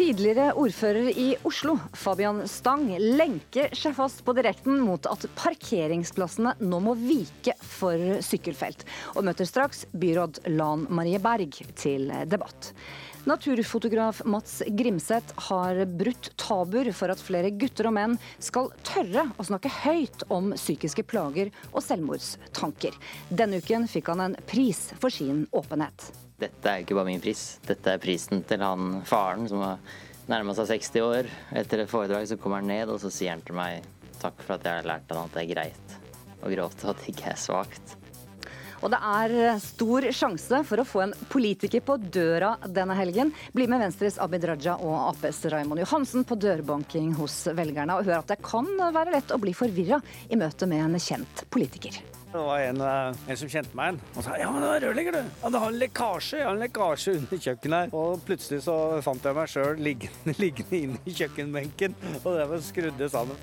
Tidligere ordfører i Oslo, Fabian Stang, lenker seg fast på direkten mot at parkeringsplassene nå må vike for sykkelfelt, og møter straks byråd Lan Marie Berg til debatt. Naturfotograf Mats Grimseth har brutt tabuer for at flere gutter og menn skal tørre å snakke høyt om psykiske plager og selvmordstanker. Denne uken fikk han en pris for sin åpenhet. Dette er ikke bare min pris, dette er prisen til han faren som har nærma seg 60 år. Etter et foredrag så kommer han ned, og så sier han til meg takk for at jeg har lært han at det er greit å gråte, at det ikke er svakt. Og det er stor sjanse for å få en politiker på døra denne helgen. Bli med Venstres Abid Raja og Aps Raymond Johansen på dørbanking hos velgerne, og hør at det kan være lett å bli forvirra i møte med en kjent politiker. Det var en, eh, en, som kjente meg igjen og sa ja, men det var rørlegger, du. Ja, det har en lekkasje jeg har en lekkasje under kjøkkenet her. Og plutselig så fant jeg meg sjøl liggende, liggende inne i kjøkkenbenken, og det var skrudd sammen.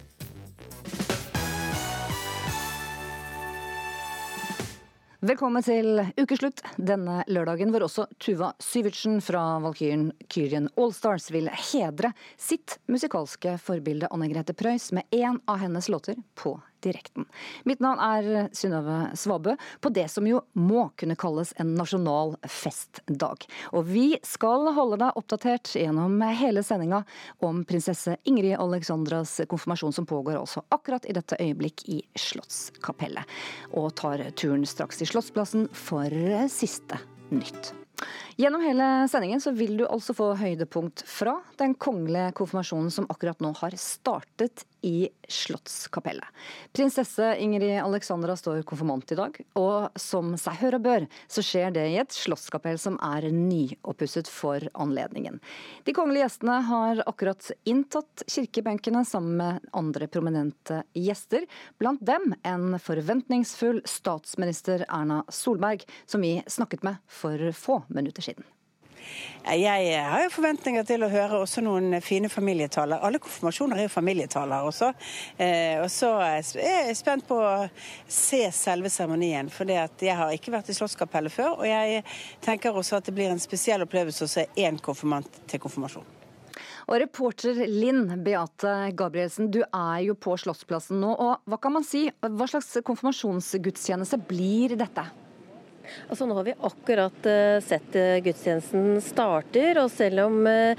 Velkommen til ukeslutt denne lørdagen, hvor også Tuva Syvertsen fra Valkyrien Kyrien Allstars vil hedre sitt musikalske forbilde Anne Grete Preus med én av hennes låter på direkten. Mitt navn er Synnøve Svabø, på det som jo må kunne kalles en nasjonal festdag. Og vi skal holde deg oppdatert gjennom hele sendinga om prinsesse Ingrid Alexandras konfirmasjon, som pågår altså akkurat i dette øyeblikk i Slottskapellet. Og tar turen straks til Slottsplassen for siste nytt. Gjennom hele sendingen så vil du altså få høydepunkt fra den kongelige konfirmasjonen som akkurat nå har startet i Slottskapellet. Prinsesse Ingrid Alexandra står konfirmant i dag, og som seg hør og bør, så skjer det i et slottskapell som er nyoppusset for anledningen. De kongelige gjestene har akkurat inntatt kirkebenkene sammen med andre prominente gjester, blant dem en forventningsfull statsminister Erna Solberg, som vi snakket med for få minutter siden. Jeg har jo forventninger til å høre også noen fine familietaler. Alle konfirmasjoner er jo familietaler også. Eh, og så er jeg spent på å se selve seremonien. For jeg har ikke vært i Slottskapellet før. Og jeg tenker også at det blir en spesiell opplevelse å se én konfirmant til konfirmasjon. Og reporter Linn Beate Gabrielsen, du er jo på Slottsplassen nå. og Hva kan man si? Hva slags konfirmasjonsgudstjeneste blir dette? Altså Nå har vi akkurat uh, sett uh, gudstjenesten starter, og selv om uh,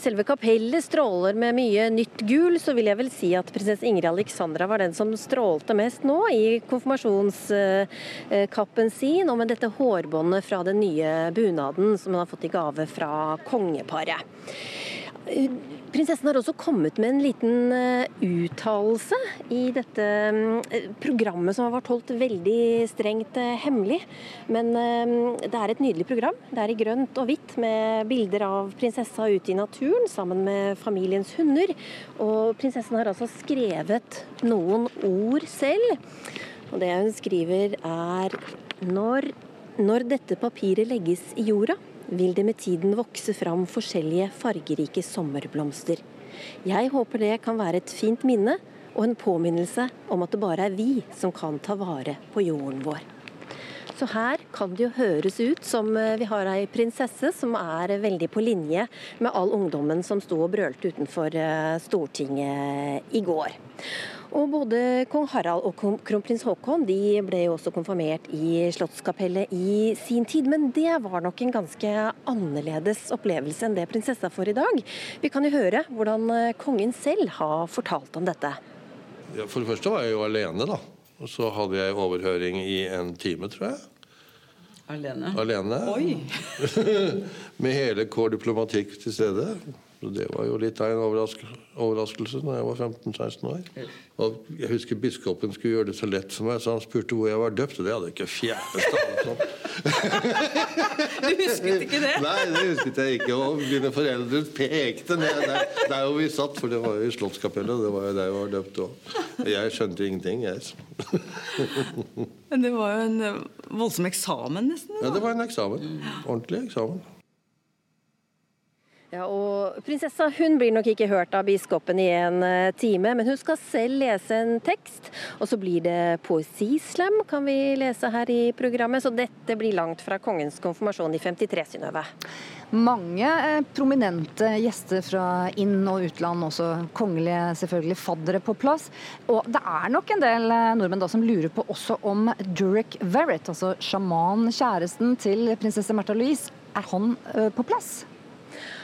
selve kapellet stråler med mye nytt gul, så vil jeg vel si at prinsesse Ingrid Alexandra var den som strålte mest nå i konfirmasjonskappen sin, og med dette hårbåndet fra den nye bunaden som hun har fått i gave fra kongeparet. Prinsessen har også kommet med en liten eh, uttalelse i dette mm, programmet som har vært holdt veldig strengt eh, hemmelig. Men det er et nydelig program. Det er i grønt og hvitt med bilder av prinsessa ute i naturen sammen med familiens hunder. Og prinsessen har altså skrevet noen ord selv. Og det hun skriver er når, når dette papiret legges i jorda vil det med tiden vokse fram forskjellige fargerike sommerblomster. Jeg håper det kan være et fint minne og en påminnelse om at det bare er vi som kan ta vare på jorden vår. Så her kan det jo høres ut som eh, vi har ei prinsesse som er veldig på linje med all ungdommen som sto og brølte utenfor eh, Stortinget i går. Og både kong Harald og kronprins Haakon de ble jo også konfirmert i Slottskapellet i sin tid. Men det var nok en ganske annerledes opplevelse enn det prinsessa får i dag. Vi kan jo høre hvordan eh, kongen selv har fortalt om dette. Ja, for det første var jeg jo alene, da. Og så hadde jeg overhøring i en time, tror jeg. Alene? Alene. Oi! Med hele Kår diplomatikk til stede. Så det var jo litt av en overraskelse da jeg var 15-16 år. Og jeg husker biskopen skulle gjøre det så lett for meg, så han spurte hvor jeg var døpt. Og det hadde jeg ikke fjerneste anelse om. du husket ikke det? Nei, det husket jeg ikke. Og mine foreldre pekte ned der, der hvor vi satt, for det var jo i Slottskapellet. Det var jo der jeg var døpt òg. Jeg skjønte ingenting, jeg. Men det var jo en voldsom eksamen, nesten? Ja, det var en eksamen. Ordentlig eksamen. Ja, og Prinsessa hun blir nok ikke hørt av biskopen i en eh, time, men hun skal selv lese en tekst. Og så blir det poesislam, kan vi lese her i programmet. Så dette blir langt fra kongens konfirmasjon i 53, Synnøve. Mange eh, prominente gjester fra inn- og utland, også kongelige selvfølgelig, faddere på plass. Og det er nok en del eh, nordmenn da som lurer på også om Durek Verrett, altså sjaman, kjæresten til prinsesse Märtha Louise, er han på plass?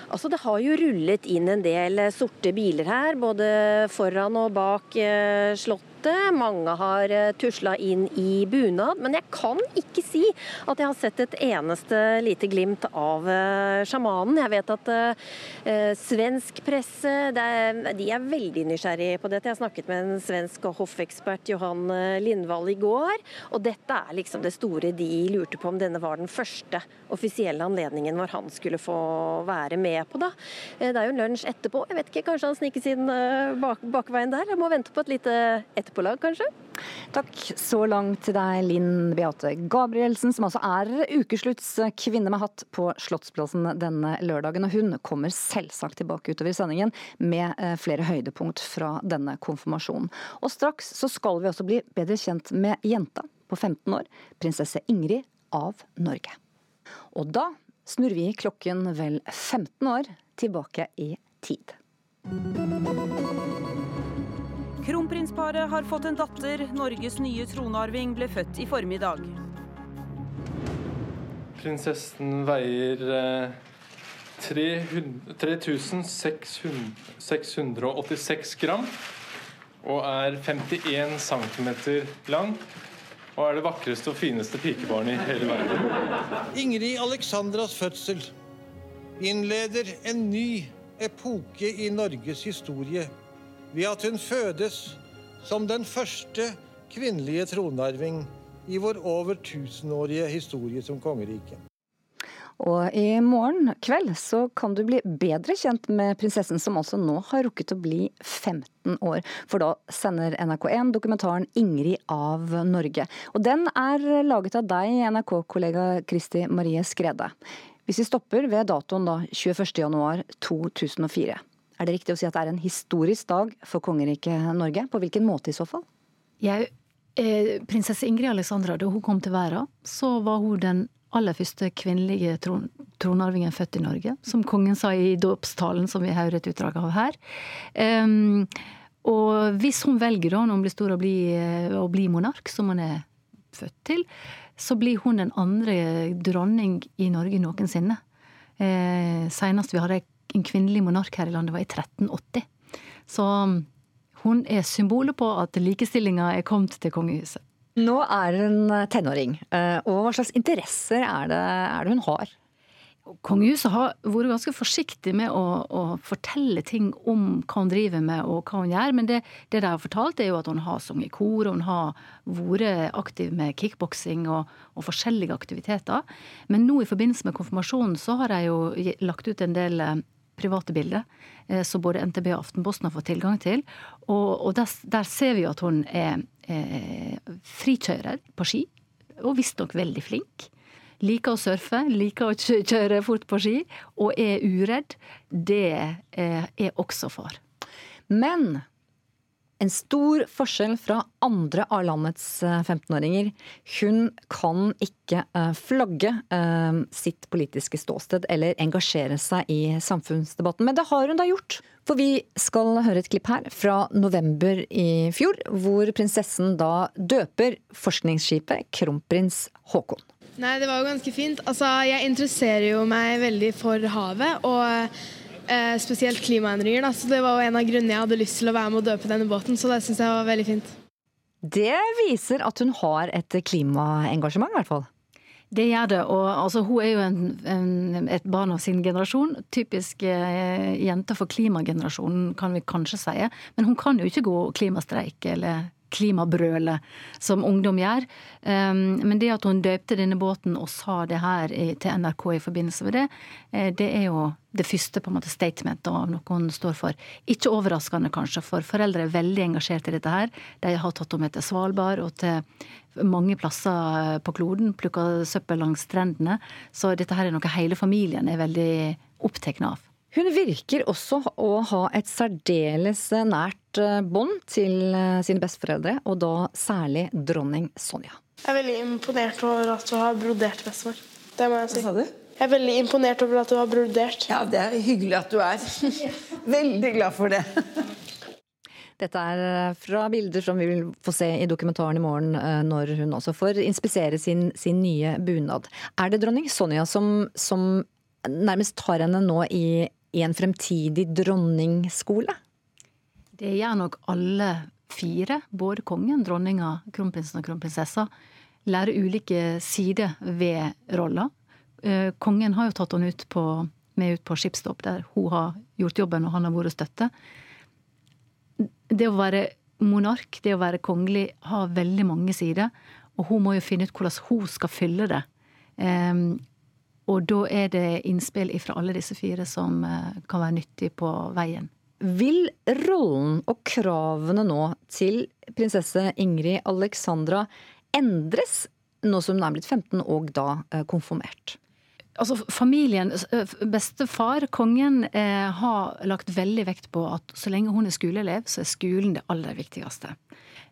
Altså, det har jo rullet inn en del sorte biler her, både foran og bak eh, Slottet ute. Mange har eh, tusla inn i bunad. Men jeg kan ikke si at jeg har sett et eneste lite glimt av eh, sjamanen. Jeg vet at uh, svensk presse er, de er veldig nysgjerrig på dette. Jeg snakket med en svensk hoffekspert, Johan Lindvall, i går. Og dette er liksom det store de lurte på om denne var den første offisielle anledningen hvor han skulle få være med på. da. Det er jo lunsj etterpå. Jeg vet ikke, Kanskje han sniker sin bak bakveien der. Jeg må vente på et lite etterpå etterpålag, kanskje? Takk så langt til deg, Linn Beate Gabrielsen, som altså er ukeslutts kvinne med hatt på Slottsplassen denne lørdagen. Og hun kommer selvsagt tilbake utover sendingen med eh, flere høydepunkt fra denne konfirmasjonen. Og straks så skal vi også bli bedre kjent med jenta på 15 år, prinsesse Ingrid av Norge. Og da snurrer vi klokken vel 15 år tilbake i tid. Kronprinsparet har fått en datter. Norges nye tronarving ble født i formiddag. Prinsessen veier 3686 gram og er 51 cm lang. Og er det vakreste og fineste pikebarnet i hele verden. Ingrid Alexandras fødsel innleder en ny epoke i Norges historie ved at hun fødes som den første kvinnelige tronarving i vår over tusenårige historie som kongerike. Og i morgen kveld så kan du bli bedre kjent med prinsessen, som altså nå har rukket å bli 15 år. For da sender NRK1 dokumentaren 'Ingrid av Norge'. Og den er laget av deg, NRK-kollega Kristi Marie Skrede. Hvis vi stopper ved datoen da 21.1.2004. Er det riktig å si at det er en historisk dag for kongeriket Norge? På hvilken måte i så fall? Jeg, eh, prinsesse Ingrid Alexandra, da hun kom til verden, så var hun den aller første kvinnelige tron tronarvingen født i Norge. Som kongen sa i dåpstalen, som vi hører et utdrag av her. Um, og hvis hun velger, da, når hun blir stor, å bli, eh, å bli monark, som hun er født til, så blir hun den andre dronning i Norge noensinne. Eh, senest vi hadde en kvinnelig monark her i landet, var i 1380. Så um, hun er symbolet på at likestillinga er kommet til kongehuset. Nå er hun eh, tenåring, eh, og hva slags interesser er det, er det hun har? Kongehuset har vært ganske forsiktig med å, å, fortelle ting om hva hun driver med og hva hun gjør, men det, det de har fortalt, er jo at hun har sunget i kor, og hun har vært aktiv med kickboksing og, og, forskjellige aktiviteter. Men nå i forbindelse med konfirmasjonen så har de jo lagt ut en del eh, private bilder, eh, som både NTB og Aftenposten har fått tilgang til. Og, og der, der, ser vi at hun er eh, frikjører på ski, og visstnok veldig flink. Liker å surfe, liker å kjøre fort på ski, og er uredd. Det eh, er også far. Men en stor forskjell fra andre av landets 15-åringer. Eh, Hun kan ikke eh, flagge eh, sitt politiske ståsted eller engasjere seg i samfunnsdebatten. Men det har hun da gjort. For vi skal høre et klipp her fra november i fjor, hvor prinsessen da døper forskningsskipet Kronprins Haakon. Nei, det var jo ganske fint. Altså, jeg interesserer jo meg veldig for havet. og Eh, spesielt klimaendringer. Da. Så det var jo en av grunnene jeg hadde lyst til å være med å døpe denne båten. Så det syns jeg var veldig fint. Det viser at hun har et klimaengasjement, i hvert fall. Det gjør det. Og altså, hun er jo en, en, et barn av sin generasjon. Typisk eh, jente for klimagenerasjonen, kan vi kanskje si. Men hun kan jo ikke gå klimastreik eller klimabrølet som ungdom gjør. Um, men det at hun døpte denne båten og sa det her til NRK i forbindelse med det, eh, det er jo det første på en måte statementet av noe hun står for. Ikke overraskende, kanskje, for foreldre er veldig engasjert i dette her. De har tatt henne med til Svalbard og til mange plasser på kloden, plukka søppel langs strendene. Så dette her er noe hele familien er veldig opptatt av. Hun virker også å ha et særdeles nært eh, bånd til eh, sine besteforeldre, og da særlig dronning Sonja. Jeg er veldig imponert over at du har brodert, bestemor. Det må jeg si. Hva sa du? Jeg er veldig imponert over at du har brodert. Ja, det er hyggelig at du er. veldig glad for det. Dette er eh, fra bilder som vi vil få se i dokumentaren i morgen, når hun også får inspisere sin, sin nye bunad. Er det dronning Sonja som, som nærmest tar henne nå i i en fremtidig dronningskole? Det gjør nok alle fire, både kongen, dronninga, kronprinsen og kronprinsessa, lærer ulike sider ved rolla. Eh, kongen har jo tatt henne ut på, med ut på skipsstopp, der hun har gjort jobben og han har vært støtte. Det å være monark, det å være kongelig, har veldig mange sider. Og hun må jo finne ut hvordan hun skal fylle det. Og da er det innspill fra alle disse fire som eh, kan være nyttig på veien. Vil rollen og kravene nå til prinsesse Ingrid Alexandra endres nå som hun er blitt 15 og da eh, konfirmert? Altså, familien, eh, Bestefar, kongen, eh, har lagt veldig vekt på at så lenge hun er skoleelev, så er skolen det aller viktigste.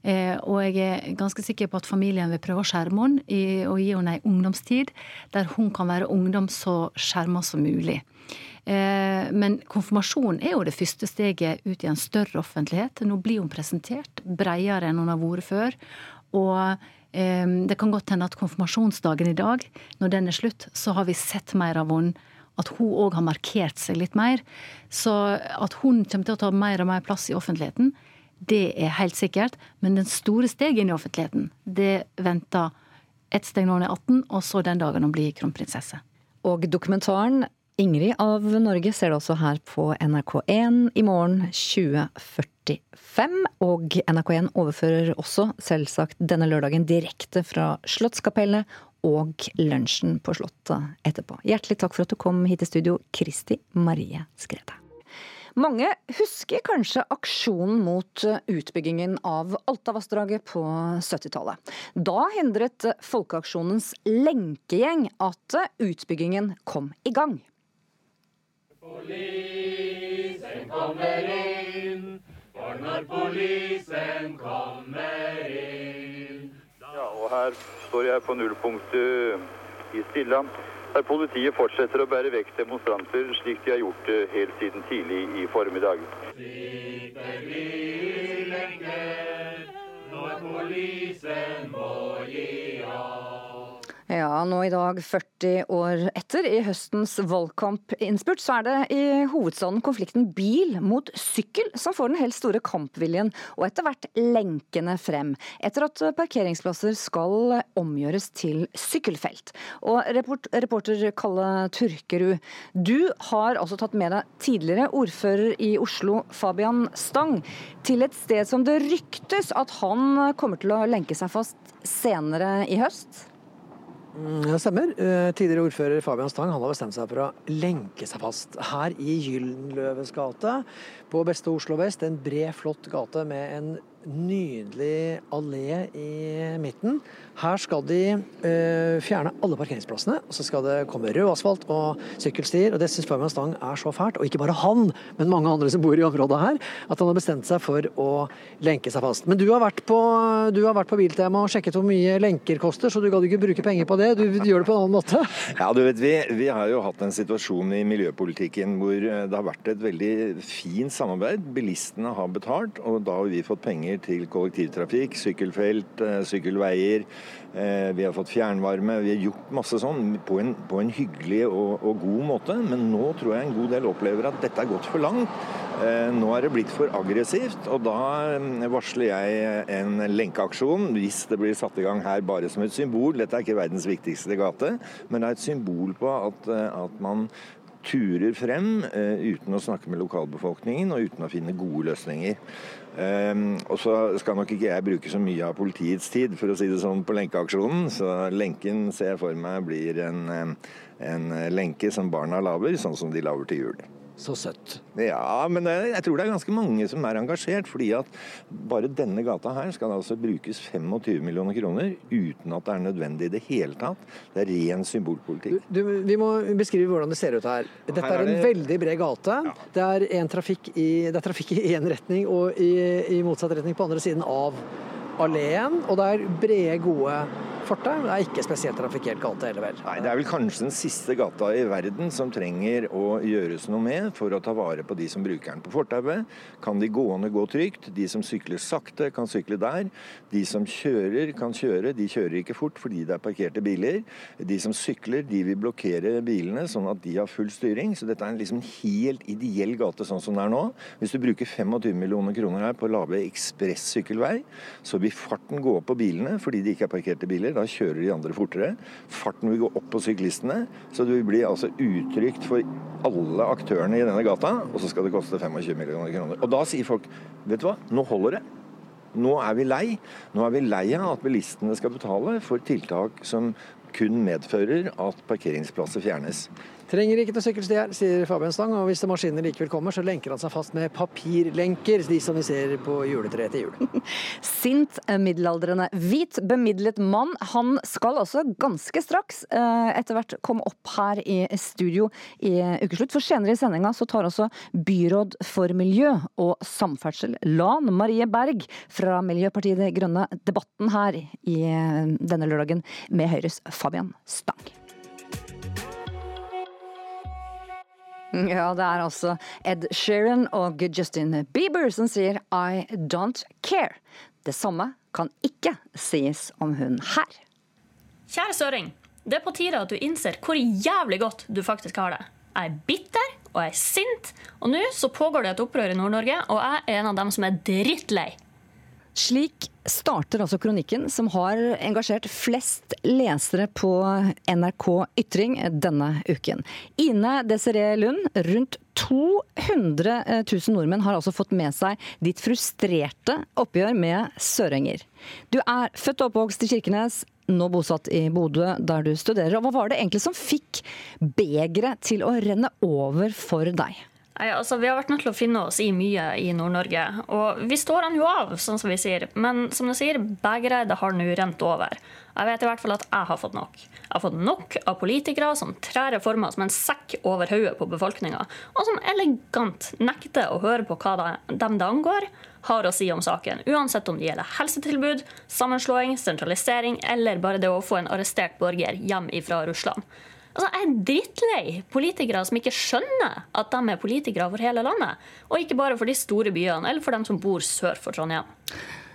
Eh, og jeg er ganske sikker på at familien vil prøve å skjerme henne og gi henne ei ungdomstid der hun kan være ungdom så skjerma som mulig. Eh, men konfirmasjon er jo det første steget ut i en større offentlighet. Nå blir hun presentert bredere enn hun har vært før. Og eh, det kan godt hende at konfirmasjonsdagen i dag, når den er slutt, så har vi sett mer av henne. At hun òg har markert seg litt mer. Så at hun kommer til å ta mer og mer plass i offentligheten, det er helt sikkert. Men den store steget inn i offentligheten, det venter ett steg når hun er 18, og så den dagen hun blir kronprinsesse. Og dokumentaren Ingrid av Norge ser du også her på NRK1 i morgen 2045. Og NRK1 overfører også selvsagt denne lørdagen direkte fra Slottskapellet og lunsjen på Slottet etterpå. Hjertelig takk for at du kom hit til studio, Kristi Marie Skrede. Mange husker kanskje aksjonen mot eh, utbyggingen av Altavassdraget på 70-tallet. Da hindret Folkeaksjonens lenkegjeng at eh, utbyggingen kom i gang. Polisen kommer inn, for når polisen kommer inn Ja, og her står jeg på nullpunktet i Stilla der politiet fortsetter å bære vekk demonstranter, slik de har gjort det helt siden tidlig i formiddag. Når polisen må gi av. Ja, nå i dag, 40 år etter, i høstens valgkampinnspurt, så er det i hovedstaden konflikten bil mot sykkel som får den helt store kampviljen, og etter hvert lenkende frem. Etter at parkeringsplasser skal omgjøres til sykkelfelt. Og reporter Kalle Turkerud, du har altså tatt med deg tidligere ordfører i Oslo, Fabian Stang, til et sted som det ryktes at han kommer til å lenke seg fast senere i høst? Mm, det stemmer. Eh, tidligere ordfører Fabian Stang han har bestemt seg for å lenke seg fast her i Gyldenløves gate på beste Oslo vest. En bred, flott gate med en nydelig allé i midten. Her skal de uh, fjerne alle parkeringsplassene, og så skal det komme rød asfalt og sykkelstier. og Det syns Fabian Stang er så fælt, og ikke bare han, men mange andre som bor i området her, at han har bestemt seg for å lenke seg fast. Men du har vært på, du har vært på Biltema og sjekket hvor mye lenker koster, så du gadd ikke bruke penger på det. Du gjør det på en annen måte? Ja, du vet, vi, vi har jo hatt en situasjon i miljøpolitikken hvor eh, det har vært et veldig fint samarbeid. Bilistene har betalt, og da har vi fått penger penger til kollektivtrafikk, sykkelfelt, eh, sykkelveier. Eh, vi har fått fjernvarme. Vi har gjort masse sånn på en, på en hyggelig og, og, god måte. Men nå tror jeg en god del opplever at dette er gått for langt. Eh, nå er det blitt for aggressivt, og da varsler jeg en lenkeaksjon hvis det blir satt i gang her bare som et symbol. Dette er ikke verdens viktigste gate, men det er et symbol på at, at man turer frem uh, uten å snakke med lokalbefolkningen og uten å finne gode løsninger. Um, og så skal nok ikke jeg bruke så mye av politiets tid, for å si det sånn, på lenkeaksjonen. Så lenken ser jeg for meg blir en, en lenke som barna lager, sånn som de lager til jul. Så søtt. Ja, men jeg tror det er ganske mange som er engasjert. fordi at bare denne gata her skal det altså brukes 25 millioner kroner uten at det er nødvendig i det hele tatt. Det er ren symbolpolitikk. Du, vi må beskrive hvordan det ser ut her. Dette Her er er en det- veldig bred gate. Det er, en trafikk i, det er trafikk i én retning og i, i motsatt retning på andre siden av alleen. Og det er brede, gode fortau. Det er ikke spesielt trafikkert gate heller, vel. Nei, Det er vel kanskje den siste gata i verden som trenger å gjøres noe med for å ta vare på de som bruker den på fortauet. Kan de gående gå trygt? De som sykler sakte, kan sykle der. De som kjører, kan kjøre. De kjører ikke fort fordi det er parkerte biler. De som sykler, de vil blokkere bilene sånn at de har full styring. Så dette er en liksom helt ideell gate sånn som det er nå. Hvis du bruker 25 millioner kroner her på å lage ekspress-sykkelvei, så vil farten gå opp på bilene fordi det ikke er parkerte biler. Da kjører de andre fortere. Farten vil gå opp på syklistene. Så det vil bli altså utrygt for alle aktørene i denne gata, og så skal det koste 25 millioner kroner. Og da sier folk vet du hva, nå holder det. Nå er vi lei. Nå er vi lei av at bilistene skal betale for tiltak som kun medfører at parkeringsplasser fjernes. Trenger ikke noe sykkelsti her, sier Fabian Stang. Og hvis maskinene likevel kommer, så lenker han seg fast med papirlenker, de som vi ser på juletreet til jul. Sint eh, middelaldrende hvit bemidlet mann. Han skal også ganske straks eh, etter hvert komme opp her i studio i ukeslutt. For senere i sendinga så tar også byråd for miljø og samferdsel, Lan Marie Berg fra Miljøpartiet De Grønne, debatten her i eh, denne lørdagen med Høyres Fabian Stang. Ja, det er altså Ed Sheeran og Justin Bieber som sier I don't care. Det samme kan ikke sies om hun her. Kjære søring, det er på tide at du innser hvor jævlig godt du faktisk har det. Jeg er bitter, og jeg er sint, og nå så pågår det et opprør i Nord-Norge, og jeg er en av dem som er drittlei. Slik starter altså kronikken som har engasjert flest lesere på NRK Ytring denne uken. Ine Desiree Lund, rundt 200 000 nordmenn har altså fått med seg ditt frustrerte oppgjør med søringer. Du er født og oppvokst i Kirkenes, nå bosatt i Bodø, der du studerer. Og hva var det egentlig som fikk begeret til å renne over for deg? Nei, altså, vi har vært nødt til å finne oss i mye i Nord-Norge. Og vi står han jo av, sånn som vi sier. Men som du sier, begeret har nå rent over. Jeg vet i hvert fall at jeg har fått nok. Jeg har fått nok av politikere som trær reformer som en sekk over hodet på befolkninga, og som elegant nekter å høre på hva de- det angår, har å si om saken. Uansett om det gjelder helsetilbud, sammenslåing, sentralisering eller bare det å få en arrestert borger hjem ifra Russland. Altså, jeg er drittlei politikere som ikke skjønner at de er politikere for hele landet, og ikke bare for de store byene eller for dem som bor sør for Trondheim.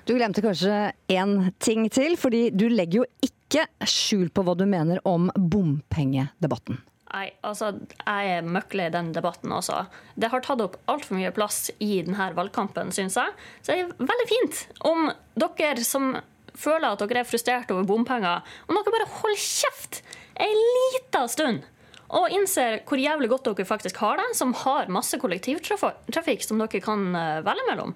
Du glemte kanskje én ting til, fordi du legger jo ikke skjul på hva du mener om bompengedebatten. Nei, altså, jeg er møkklei den debatten også. Det har tatt opp altfor mye plass i denne valgkampen, syns jeg. Så det er veldig fint om dere som føler at dere er frustrert over bompenger, om dere bare holder kjeft ei lita stund og innser hvor jævlig godt dere faktisk har det, som har masse kollektivtrafikk som dere kan eh, velge mellom.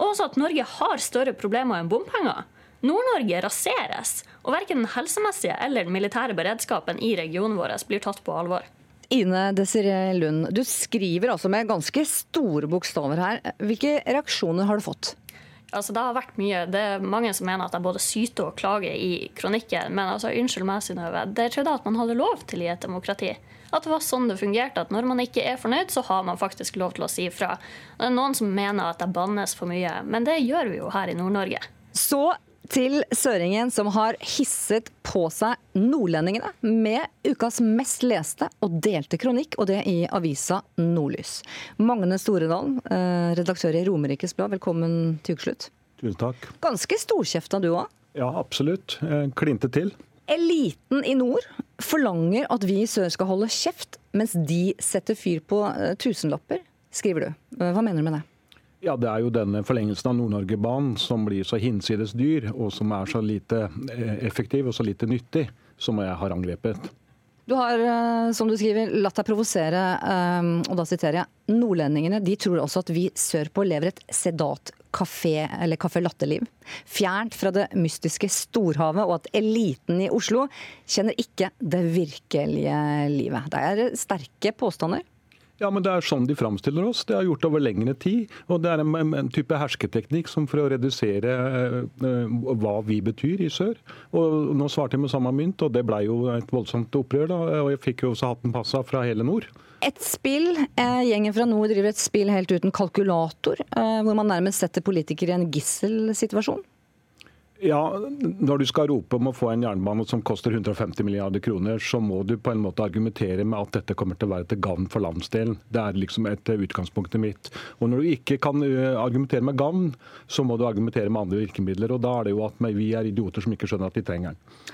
Og også at Norge har større problemer enn bompenger. Nord-Norge raseres, og verken den helsemessige eller den militære beredskapen i regionen vår blir tatt på alvor. Ine Desiree Lund, du skriver altså med ganske store bokstaver her. Hvilke reaksjoner har du fått? Altså, det har vært mye. Det er mange som mener at jeg både syter og klager i kronikken. Men altså, unnskyld meg, Synnøve. Det trodde jeg at man hadde lov til i et demokrati. At det var sånn det fungerte. At når man ikke er fornøyd, så har man faktisk lov til å si ifra. Det er noen som mener at jeg bannes for mye, men det gjør vi jo her i Nord-Norge. Så til søringen som har hisset på seg nordlendingene med ukas mest leste og delte kronikk, og det i avisa Nordlys. Magne Storedal, eh, redaktør i Romerikes Blad, velkommen til ukeslutt. Tusen takk. Ganske storkjefta du òg. Ja, absolutt. Eh, Klinte til. Eliten i nord forlanger at vi i sør skal holde kjeft, mens de setter fyr på eh, tusenlapper, skriver du. Hva mener du med det? Ja, Det er jo denne forlengelsen av Nord-Norge-banen som blir så hinsides dyr, og som er så lite eh, effektiv og så lite nyttig, som jeg har angrepet. Du har, eh, som du skriver, latt deg provosere, eh, og da siterer jeg, nordlendingene de tror også at vi sørpå lever et sedat kafé- eller caffè latte-liv. Fjernt fra det mystiske storhavet, og at eliten i Oslo kjenner ikke det virkelige livet. Det er sterke påstander. Ja, men Det er sånn de framstiller oss. Det har gjort over lengre tid. og Det er en, en, type hersketeknikk som for å redusere uh, hva vi betyr i sør. Og Nå svarte jeg med samme mynt, og det ble jo et voldsomt opprør. da, og Jeg fikk jo også hatten passa fra hele nord. Et spill. Eh, gjengen fra nord driver et spill helt uten kalkulator, eh, hvor man nærmest setter politikere i en gisselsituasjon. Ja, Når du skal rope om å få en jernbane som koster 150 milliarder kroner, så må du på en måte argumentere med at dette kommer til å være til gavn for landsdelen. Det er liksom et eh, utgangspunktet mitt. Og Når du ikke kan eh, argumentere med gavn, så må du argumentere med andre virkemidler. og Da er det jo at vi er idioter som ikke skjønner at de trenger den.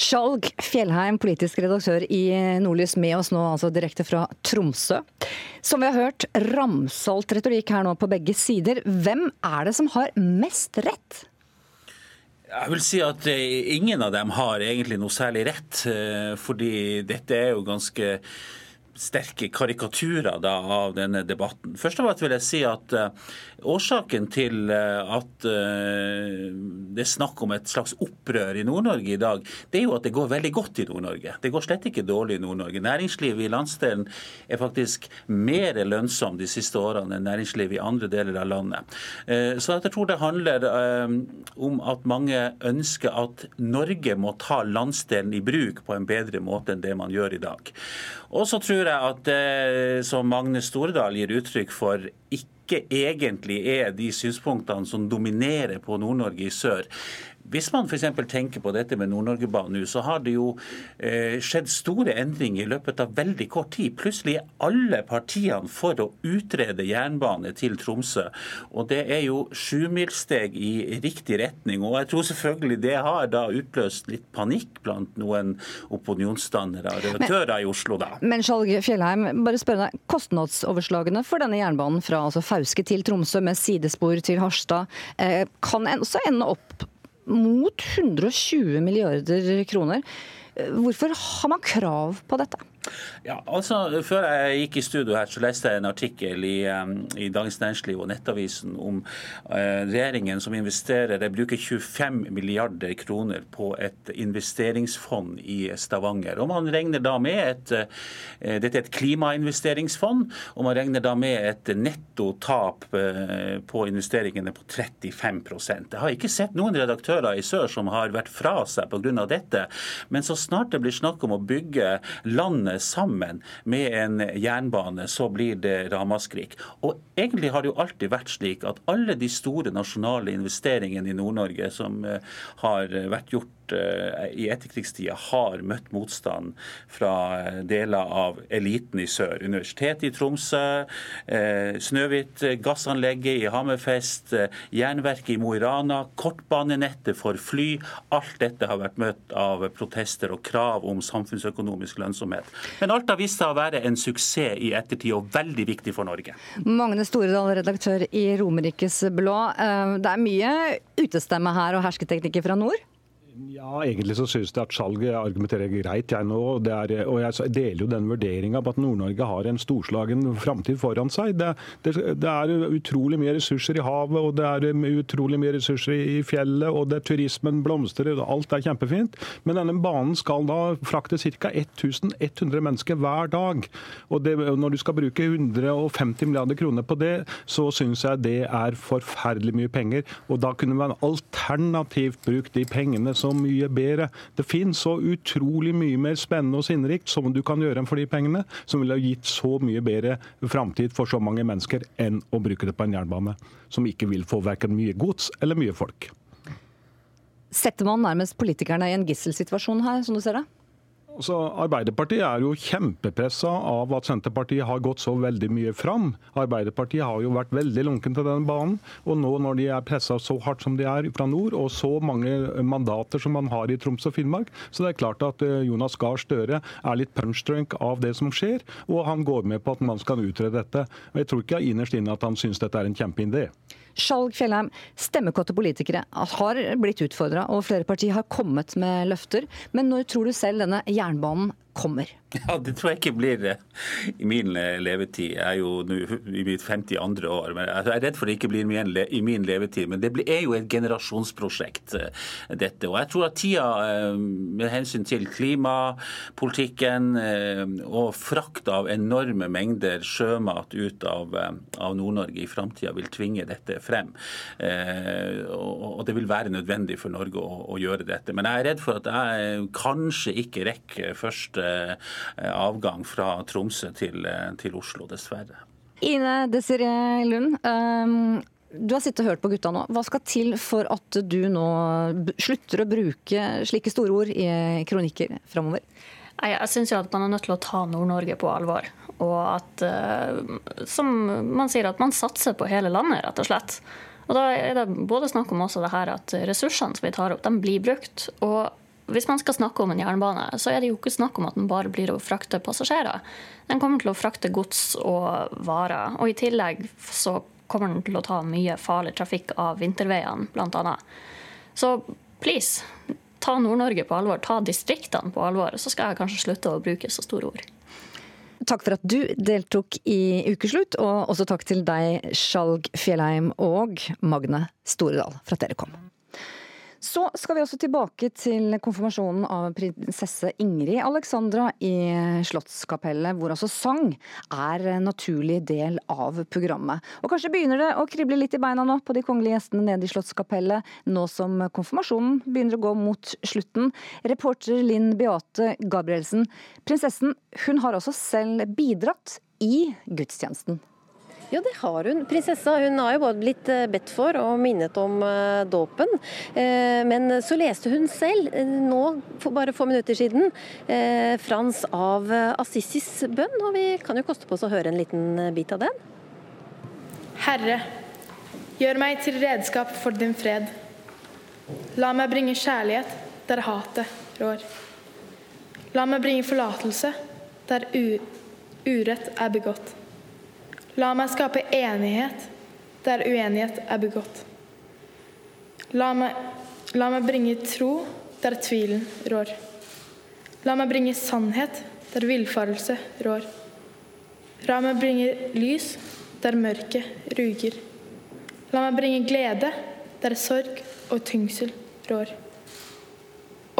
Skjalg Fjellheim, politisk redaktør i Nordlys, med oss nå altså direkte fra Tromsø. Som vi har hørt, ramsalt retorikk her nå på begge sider. Hvem er det som har mest rett? Jeg vil si at eh, ingen av dem har egentlig noe særlig rett. Eh, fordi dette er jo ganske sterke karikaturer da, av denne debatten. Først av alt vil jeg si at uh, Årsaken til uh, at uh, det er snakk om et slags opprør i Nord-Norge i dag, det er jo at det går veldig godt i Nord-Norge. Det går slett ikke dårlig i Nord-Norge. Næringslivet i landsdelen er faktisk mer lønnsom de siste årene enn næringslivet i andre deler av landet. Så jeg tror det handler om at mange ønsker at Norge må ta landsdelen i bruk på en bedre måte enn det man gjør i dag. Og så tror jeg at det som Magne Storedal gir uttrykk for, ikke egentlig er de synspunktene som dominerer på Nord-Norge i sør. Hvis man f.eks. tenker på dette med Nord-Norgebanen nå, så har det jo eh, skjedd store endringer i løpet av veldig kort tid. Plutselig er alle partiene for å utrede jernbane til Tromsø. Og det er jo sjumilssteg i riktig retning. Og jeg tror selvfølgelig det har da utløst litt panikk blant noen opinionsdannere og redaktører i Oslo, da. Men Skjalg Fjellheim, bare spørre deg. Kostnadsoverslagene for denne jernbanen fra altså Fauske til Tromsø med sidespor til Harstad, eh, kan også ende opp mot 120 milliarder kroner. Hvorfor har man krav på dette? Ja, altså Før jeg gikk i studio her, så leste jeg en artikkel i, i Dagens Næringsliv og Nettavisen om eh, regjeringen som investerer, det bruker 25 milliarder kroner på et investeringsfond i Stavanger. Og Man regner da med et, eh, dette er et klimainvesteringsfond, og man regner da med et nettotap eh, på investeringene på 35% Jeg har ikke sett noen redaktører i sør som har vært fra seg pga. dette. Men så snart det blir snakk om å bygge landet sammen med en jernbane, så blir det ramaskrik. Og egentlig har det jo alltid vært slik at alle de store nasjonale investeringene i Nord-Norge som eh, har vært gjort Eh, i etterkrigstida har møtt motstand fra eh, deler av eliten i sør. Universitetet i Tromsø, eh, Snøhvit gassanlegget i Hammerfest, jernverket i Mo i Rana, kortbanenettet for fly. Alt dette har vært møtt av protester og krav om samfunnsøkonomisk lønnsomhet. Men alt har vist seg å være en suksess i ettertid, og veldig viktig for Norge. Magne Storedal, redaktør i Romerikes Blad. Det er mye utestemme her og hersketeknikker fra nord? Ja, egentlig så synes jeg at salget argumenterer greit, jeg nå. Er, og jeg deler jo den vurderinga på at Nord-Norge har en storslagen framtid foran seg. Det, det, det, er utrolig mye ressurser i havet, og det er utrolig mye ressurser i fjellet, og det, turismen blomstrer, og alt er kjempefint. Men denne banen skal da frakte ca. 1100 mennesker hver dag. Og det, når du skal bruke 150 milliarder kroner på det, så syns jeg det er forferdelig mye penger. Og da kunne man alternativt brukt de pengene som mye bedre. Det finnes så utrolig mye mer spennende og sinnrikt som du kan gjøre for de pengene, som ville gitt så mye bedre framtid for så mange mennesker enn å bruke det på en jernbane som ikke vil få verken mye gods eller mye folk. Setter man nærmest politikerne i en gisselsituasjon her, som du ser det? Så Arbeiderpartiet er jo kjempepressa av at Senterpartiet har gått så veldig mye fram. Arbeiderpartiet har jo vært veldig lunken til denne banen. Og nå når de er pressa så hardt som de er fra nord, og så mange mandater som man har i Troms og Finnmark, så det er klart at eh, Jonas Gahr Støre er litt punchdrunk av det som skjer, og han går med på at man skal utrede dette. Og Jeg tror ikke innerst inne at han syns dette er en kjempeidé. Skjalg Fjellheim, stemmekåte politikere har blitt utfordra, og flere partier har kommet med løfter. Men når tror du selv denne jernbanen kommer? Ja, Det tror jeg ikke blir eh, i min eh, levetid. Jeg er jo nå i mitt 52. år. men Jeg er redd for det ikke blir i min levetid. Men det er jo et generasjonsprosjekt, eh, dette. Og jeg tror at tida med hensyn til klimapolitikken og frakt av enorme mengder sjømat ut av, av Nord-Norge i framtida vil tvinge dette frem. Og det vil være nødvendig for Norge å, å gjøre dette. Men jeg er redd for at jeg kanskje ikke rekker første Eh, avgang fra Tromsø til, eh, til Oslo, dessverre. Ine Desiree Lund, um, du har sittet og hørt på gutta nå. Hva skal til for at du nå slutter å bruke slike store ord i kronikker framover? Jeg syns at man er nødt til å ta Nord-Norge på alvor. Og at, uh, som man sier, at man satser på hele landet, rett og slett. Og da er det både snakk om også det her at ressursene som vi tar opp, de blir brukt. Og hvis man skal snakke om en jernbane, så er det jo ikke snakk om at den bare blir å frakte passasjerer. Den kommer til å frakte gods og varer. Og i tillegg så kommer den til å ta mye farlig trafikk av vinterveiene, bl.a. Så please, ta Nord-Norge på alvor. Ta distriktene på alvor. Så skal jeg kanskje slutte å bruke så store ord. Takk for at du deltok i Ukeslutt, og også takk til deg, Skjalg Fjellheim og Magne Storedal, for at dere kom. Så skal vi også tilbake til konfirmasjonen av prinsesse Ingrid Alexandra i Slottskapellet, hvor altså sang er en naturlig del av programmet. Og kanskje begynner det å krible litt i beina nå på de kongelige gjestene nede i Slottskapellet, nå som konfirmasjonen begynner å gå mot slutten. Reporter Linn Beate Gabrielsen, prinsessen hun har også selv bidratt i gudstjenesten. Ja, det har hun. Prinsessa hun har jo både blitt eh, bedt for og minnet om uh, dåpen. Uh, men så leste hun selv, nå for bare få minutter siden, Frans av Assisis bønn. Og vi kan jo koste på oss å høre en liten bit av den. Herre, gjør meg til redskap for din fred. La meg bringe kjærlighet der hatet rår. La meg bringe forlatelse der urett er begått. La meg skape enighet der uenighet er begått. La meg, la meg bringe tro der tvilen rår. La meg bringe sannhet der villfarelse rår. La meg bringe lys der mørket ruger. La meg bringe glede der sorg og tyngsel rår.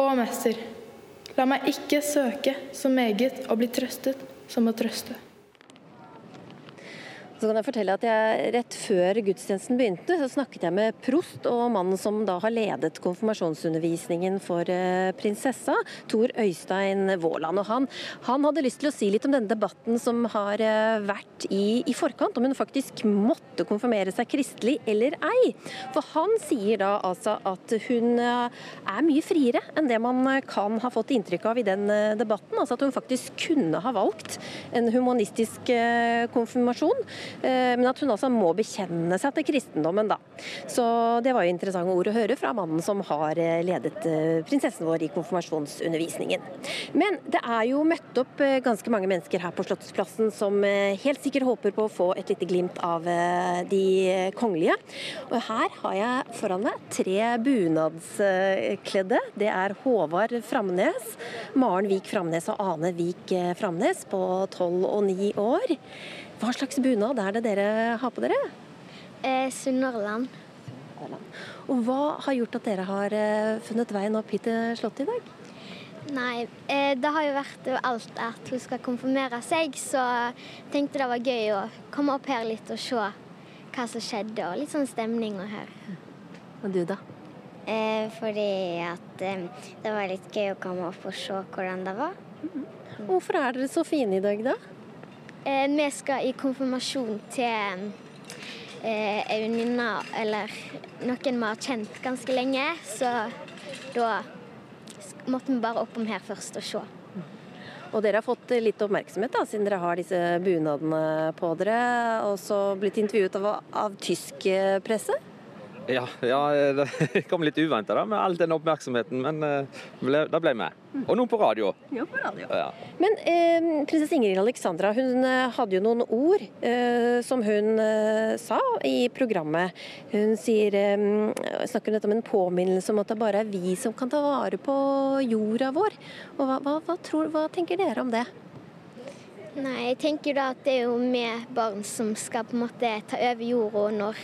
Å, Mester, la meg ikke søke så meget å bli trøstet som å trøste. Så kan jeg fortelle at jeg, Rett før gudstjenesten begynte, så snakket jeg med prost og mannen som da har ledet konfirmasjonsundervisningen for eh, prinsessa, Tor Øystein Våland. Og han, han, hadde lyst til å si litt om denne debatten som har eh, vært i, i, forkant, om hun faktisk måtte konfirmere seg kristelig eller ei. For han sier da altså at hun eh, er mye friere enn det man kan ha fått inntrykk av i den debatten. Altså at hun faktisk kunne ha valgt en humanistisk konfirmasjon. Eh, men at hun altså må bekjenne seg til kristendommen, da. Så det var jo interessante ord å høre fra mannen som har eh, ledet eh, prinsessen vår i konfirmasjonsundervisningen. Men det er jo møtt opp ganske mange mennesker her på Slottsplassen som helt sikkert håper på å få et lite glimt av de kongelige. Og her har jeg foran meg tre bunadskledde. Det er Håvard Framnes, Maren Vik Framnes og Ane Vik Framnes på tolv og ni år. Hva slags bunad er det dere har på dere? Eh, Sunnhordland. Og hva har gjort at dere har eh, funnet veien opp hit til Slottet i dag? Nei, eh, det har jo vært alt at hun skal konfirmere seg, så tenkte det var gøy å komme opp her litt og se hva som skjedde, og litt sånn stemning å høre. Og du, da? Eh, fordi at eh, det var litt gøy å komme opp og se hvordan det var. Mm. Hvorfor er dere så fine i dag, da? Eh, vi skal i konfirmasjon til eh, ei venninne eller noen vi har kjent ganske lenge. Så da måtte vi bare oppom her først og se. Og dere har fått litt oppmerksomhet da, siden dere har disse bunadene på dere, og så blitt intervjuet av, av tysk presse? Ja, ja, det kom litt uventa med all den oppmerksomheten, men ble, da ble med. Og noen på radio. Ja, på radio. Ja. Men eh, prinsesse Ingrid Alexandra hun hadde jo noen ord eh, som hun eh, sa i programmet. Hun sier, eh, snakker om en påminnelse om at det bare er vi som kan ta vare på jorda vår. Og hva, hva, hva, tror, hva tenker dere om det? Nei, jeg tenker da at det er jo vi barn som skal på en måte ta over jorda når,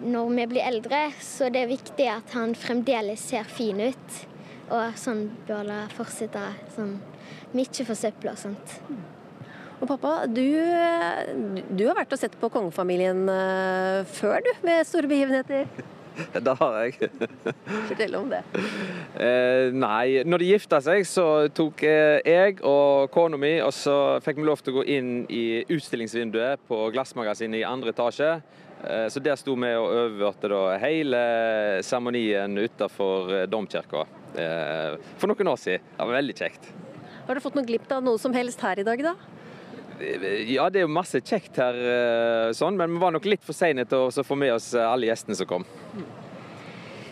når vi blir eldre. Så det er viktig at han fremdeles ser fin ut. Og sånn bør det fortsette. Sånn mye forsøpla og sånt. Og pappa, du, du, har vært og sett på kongefamilien uh, før, du, med store begivenheter? Det har jeg. Fortell om det. Eh, nei, når de gifta seg, så tok eh, jeg og kona mi og så fikk vi lov til å gå inn i utstillingsvinduet på Glassmagasinet i andre etasje. Eh, så der sto vi og overvørte hele seremonien utenfor eh, domkirka eh, for noen år siden. Det var veldig kjekt. Har du fått noe glipp av noe som helst her i dag, da? Ja, det er jo masse kjekt her, sånn, men vi var nok litt for seine til å få med oss alle gjestene som kom.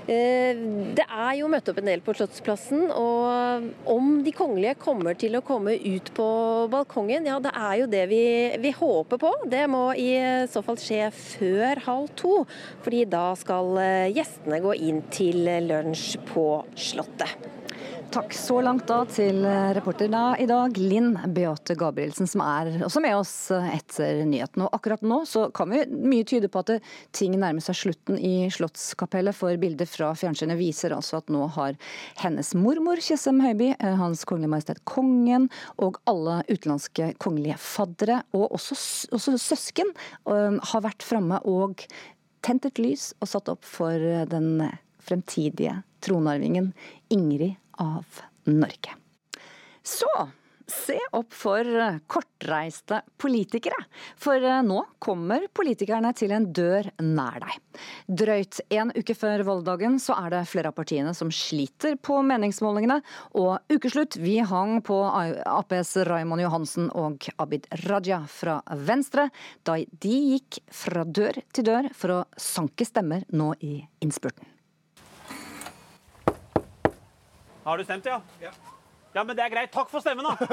Det er jo møtt opp en del på Slottsplassen, og om de kongelige kommer til å komme ut på balkongen, ja det er jo det vi, vi håper på. Det må i så fall skje før halv to, fordi da skal gjestene gå inn til lunsj på Slottet. Takk så langt da til reporter da i dag, Linn Beate Gabrielsen, som er også med oss etter nyheten. Og akkurat nå så kan vi mye tyde på at ting nærmer seg slutten i Slottskapellet, for bildet fra fjernsynet viser altså at nå har hennes mormor Tjessem Høiby, Hans Kongelige Majestet Kongen og alle utenlandske kongelige faddere, og også, også søsken, har vært framme og tent et lys og satt opp for den fremtidige tronarvingen Ingrid av Norge. Så se opp for kortreiste politikere, for nå kommer politikerne til en dør nær deg. Drøyt en uke før valgdagen så er det flere av partiene som sliter på meningsmålingene, og ukeslutt vi hang på Aps Raymond Johansen og Abid Raja fra Venstre da de gikk fra dør til dør for å sanke stemmer nå i innspurten. Har du stemt, ja? ja? Ja, men det er greit. Takk for stemmen, da!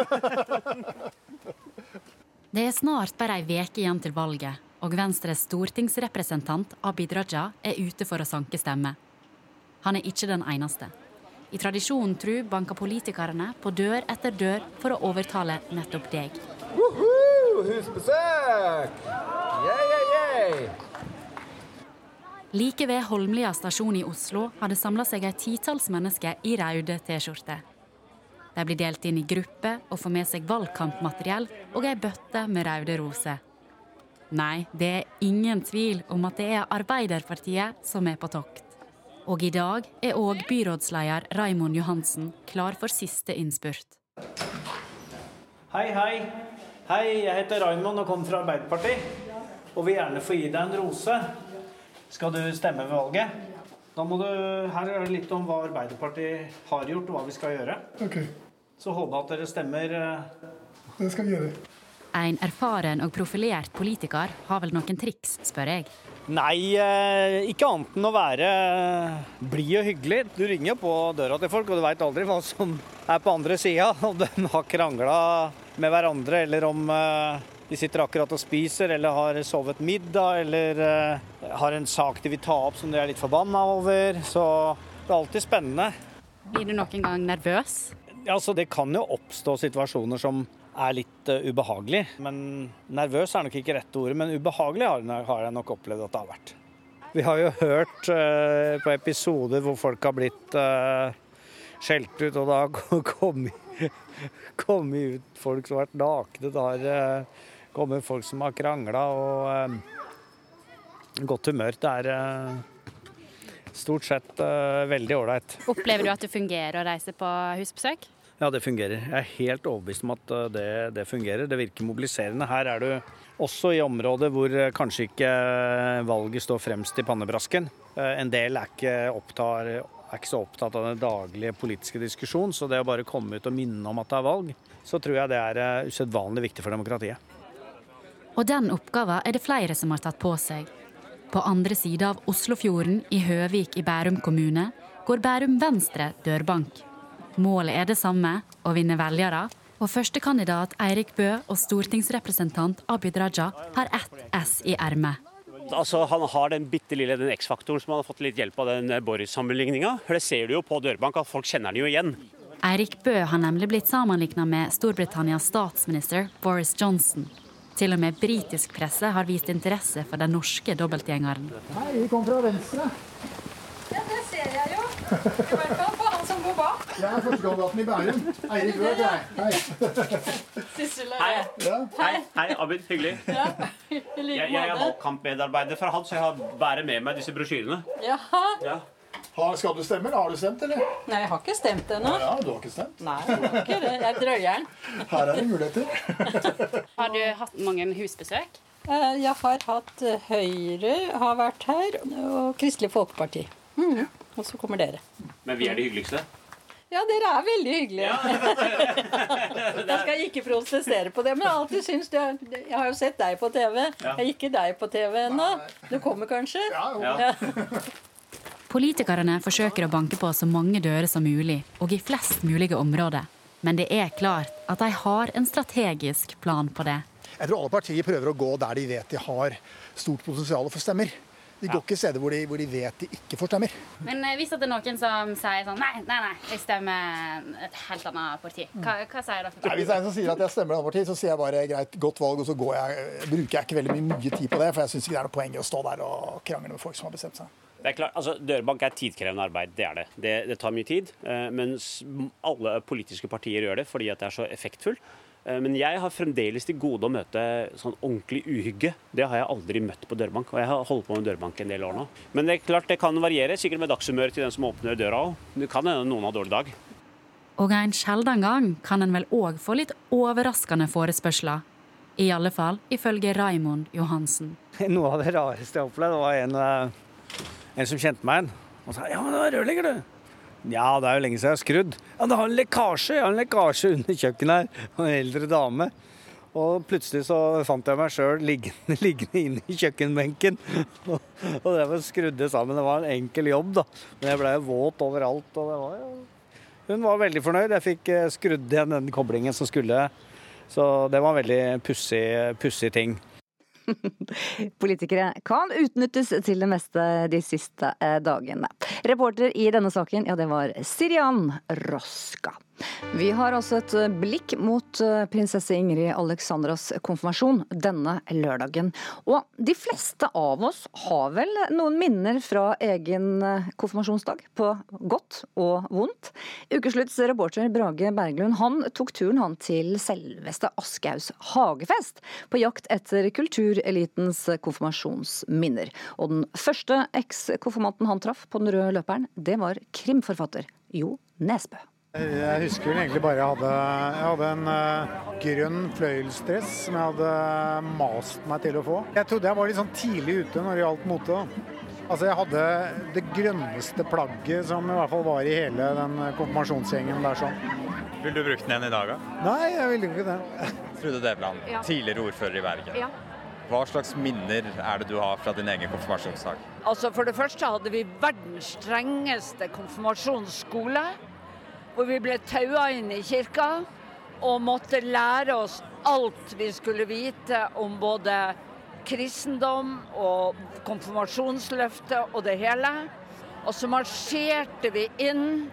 det er snart bare ei uke igjen til valget, og Venstres stortingsrepresentant Abid Raja er ute for å sanke stemmer. Han er ikke den eneste. I tradisjonen tru banker politikerne på dør etter dør for å overtale nettopp deg. Woohoo! Husbesøk! Like ved Holmlia stasjon i Oslo har det samla seg et titalls mennesker i røde T-skjorter. De blir delt inn i grupper og får med seg valgkampmateriell og ei bøtte med røde roser. Nei, det er ingen tvil om at det er Arbeiderpartiet som er på tokt. Og i dag er òg byrådsleder Raimond Johansen klar for siste innspurt. Hei, hei. Hei, jeg heter Raimond og kommer fra Arbeiderpartiet. Og vil gjerne få gi deg en rose. Skal du stemme ved valget? Da må du, Her er det litt om hva Arbeiderpartiet har gjort, og hva vi skal gjøre. Ok. Så håper jeg at dere stemmer. eh, Det skal vi gjøre. En erfaren og profilert politiker har vel noen triks, spør jeg. Nei, eh, ikke annet enn å være blid og hyggelig. Du ringer på døra til folk, og du veit aldri hva som er på andre sida. Om de har krangla med hverandre, eller om eh, de sitter akkurat og spiser, eller har sovet middag, eller uh, har en sak de vil ta opp som de er litt forbanna over. Så det er alltid spennende. Blir du noen gang nervøs? Ja, altså Det kan jo oppstå situasjoner som er litt uh, ubehagelig. Men nervøs er nok ikke rette ordet, men ubehagelig har, har jeg nok opplevd at det har vært. Vi har jo hørt uh, på episoder hvor folk har blitt skjelt ut, og da har kommet, kommet ut folk som har vært nakne. Det har kommer folk som har krangla og eh, godt humør. Det er eh, stort sett eh, veldig ålreit. Opplever du at det fungerer å reise på husbesøk? Ja, det fungerer. Jeg er helt overbevist om at det, det, fungerer. Det virker mobiliserende. Her er du også i områder hvor kanskje ikke valget står fremst i pannebrasken. En del er ikke, opptar, er ikke så opptatt av den daglige politiske diskusjonen, så det å bare komme ut og minne om at det er valg, så tror jeg det er usedvanlig viktig for demokratiet. Og den oppgaven er det flere som har tatt på seg. På andre sida av Oslofjorden, i Høvik i Bærum kommune, går Bærum Venstre dørbank. Målet er det samme, å vinne velgere. Og førstekandidat Eirik Bø og stortingsrepresentant Abid Raja har ett S i ermet. Altså, han har den bitte lille den X-faktoren som han har fått litt hjelp av den Boris-sammenligninga. Det ser du jo på dørbank, at folk kjenner den jo igjen. Eirik Bø har nemlig blitt sammenligna med Storbritannias statsminister Boris Johnson. Til og med britisk presse har vist interesse for den norske dobbeltgjengeren. Hei, vi kom fra venstre. Ja, det ser jeg jo. I hvert fall på han som går bak. Jeg er førstekandidaten i Bærum. Eirik Rød, jeg. Hei. Sissel Hei. Hei, hei Abid. Hyggelig. Ja, Jeg, jeg er valgkampmedarbeider for han, så jeg har bærer med meg disse brosjyrene. Jaha. Ja. Skal du stemme, eller har du stemt, eller? Nei, jeg har ikke stemt ennå. Ja, du har ikke stemt? Nei, jeg har ikke det. Jeg er drøyeren. Her er det muligheter. Har du hatt mange husbesøk? Jeg har hatt eh, Høyre har vært her, og Kristelig Folkeparti. Mm. Og så kommer dere. Men vi er de hyggeligste. Ja, dere er veldig hyggelige. jeg skal ikke protestere på det, men jeg alltid syns du er Jeg har jo sett deg på TV. Jeg er ikke deg på TV ennå. Du kommer kanskje? Ja. Politikerne forsøker å banke på så mange dører som mulig, og i flest mulige områder. Men det er klart at de har en strategisk plan på det. Jeg tror alle partier prøver å gå der de vet de har stort potensial for stemmer. De går ikke steder hvor de, hvor de vet de ikke får stemmer. Men eh, hvis det er noen som sier sånn Nei, nei, nei, jeg stemmer et helt annet parti. Hva, hva sier dere? Nei, hvis det er en som sier at jeg stemmer et annet parti, så sier jeg bare greit, godt valg, og så går jeg, bruker jeg ikke veldig mye, mye tid på det. For jeg syns ikke det er noe poeng i å stå der og krangle med folk som har bestemt seg. Det er klart, altså Dørbank er tidkrevende arbeid, det er det. Det, det tar mye tid. eh, Mens alle politiske partier gjør det fordi at det er så effektfullt. Eh, Men jeg har fremdeles til gode å møte sånn ordentlig uhygge. Det har jeg aldri møtt på dørbank. Og jeg har holdt på med dørbank en del år nå. Men det er klart det kan variere, sikkert med dagshumøret til den som åpner døra òg. Det kan hende noen har dårlig dag. Og en sjelden gang kan en vel òg få litt overraskende forespørsler. I alle fall ifølge Raimond Johansen. Noe av det rareste jeg opplevde, var en, eh, en som kjente meg igjen. Og sa 'ja, men du er rørlegger, du'. Ja, det er jo lenge siden jeg har skrudd. Ja, det har en lekkasje! Jeg har en lekkasje under kjøkkenet her. Og en eldre dame. Og plutselig så fant jeg meg sjøl liggende, liggende inne i kjøkkenbenken. Og, og det var skrudde sammen. Det var en enkel jobb, da. Men jeg blei våt overalt. Og det var, ja. Hun var veldig fornøyd. Jeg fikk eh, skrudd igjen den koblingen som skulle. Så det var en veldig pussig ting. Politikere kan utnyttes til det meste de siste eh, dagene. Reporter i denne saken, ja det var Sirian Roska. Vi har altså et blikk mot eh, prinsesse Ingrid Alexandras konfirmasjon denne lørdagen. Og de fleste av oss har vel noen minner fra egen eh, konfirmasjonsdag, på godt og vondt. Ukeslutts reporter Brage Berglund han tok turen han til selveste Aschehougs hagefest, på jakt etter kulturelitens konfirmasjonsminner. Og den første eks-konfirmanten han traff på den røde løperen, det var krimforfatter Jo Nesbø. Jeg husker vel egentlig bare jeg hadde, jeg hadde en uh, grønn fløyelsdress som jeg hadde mast meg til å få. Jeg trodde jeg var litt sånn tidlig ute når det gjaldt mote. Altså Jeg hadde det grønneste plagget som i hvert fall var i hele den konfirmasjonsgjengen der sånn. Vil du bruke den igjen i dag, da? Nei, jeg ville ikke det. Trude Devland, Ja. tidligere ordfører i Bergen. Ja. Hva slags minner er det du har fra din egen konfirmasjonsdag? Altså For det første hadde vi verdens strengeste konfirmasjonsskole. Hvor vi ble taua inn i kirka og måtte lære oss alt vi skulle vite om både kristendom og konfirmasjonsløftet og det hele. Og så marsjerte vi inn,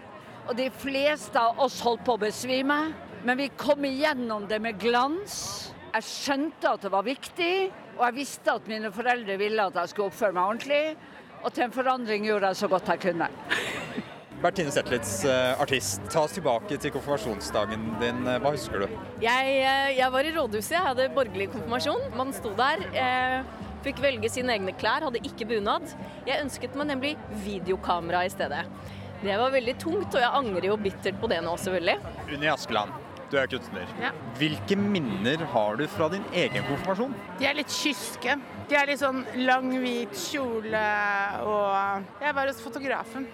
og de fleste av oss holdt på å besvime. Men vi kom igjennom det med glans. Jeg skjønte at det var viktig, og jeg visste at mine foreldre ville at jeg skulle oppføre meg ordentlig. Og til en forandring gjorde jeg så godt jeg kunne. Bertine Zetlitz, eh, artist. Ta oss tilbake til konfirmasjonsdagen din. Eh, Hva husker du? Jeg, eh, jeg var i rådhuset, jeg hadde borgerlig konfirmasjon. Man sto der, eh, fikk velge sine egne klær, hadde ikke bunad. Jeg ønsket meg nemlig videokamera i stedet. Det var veldig tungt, og jeg angrer jo bittert på det nå, selvfølgelig. Unni Askeland, du er kunstner. Ja. Hvilke minner har du fra din egen konfirmasjon? De er litt kyske. De er litt sånn lang, hvit kjole og Jeg var hos fotografen.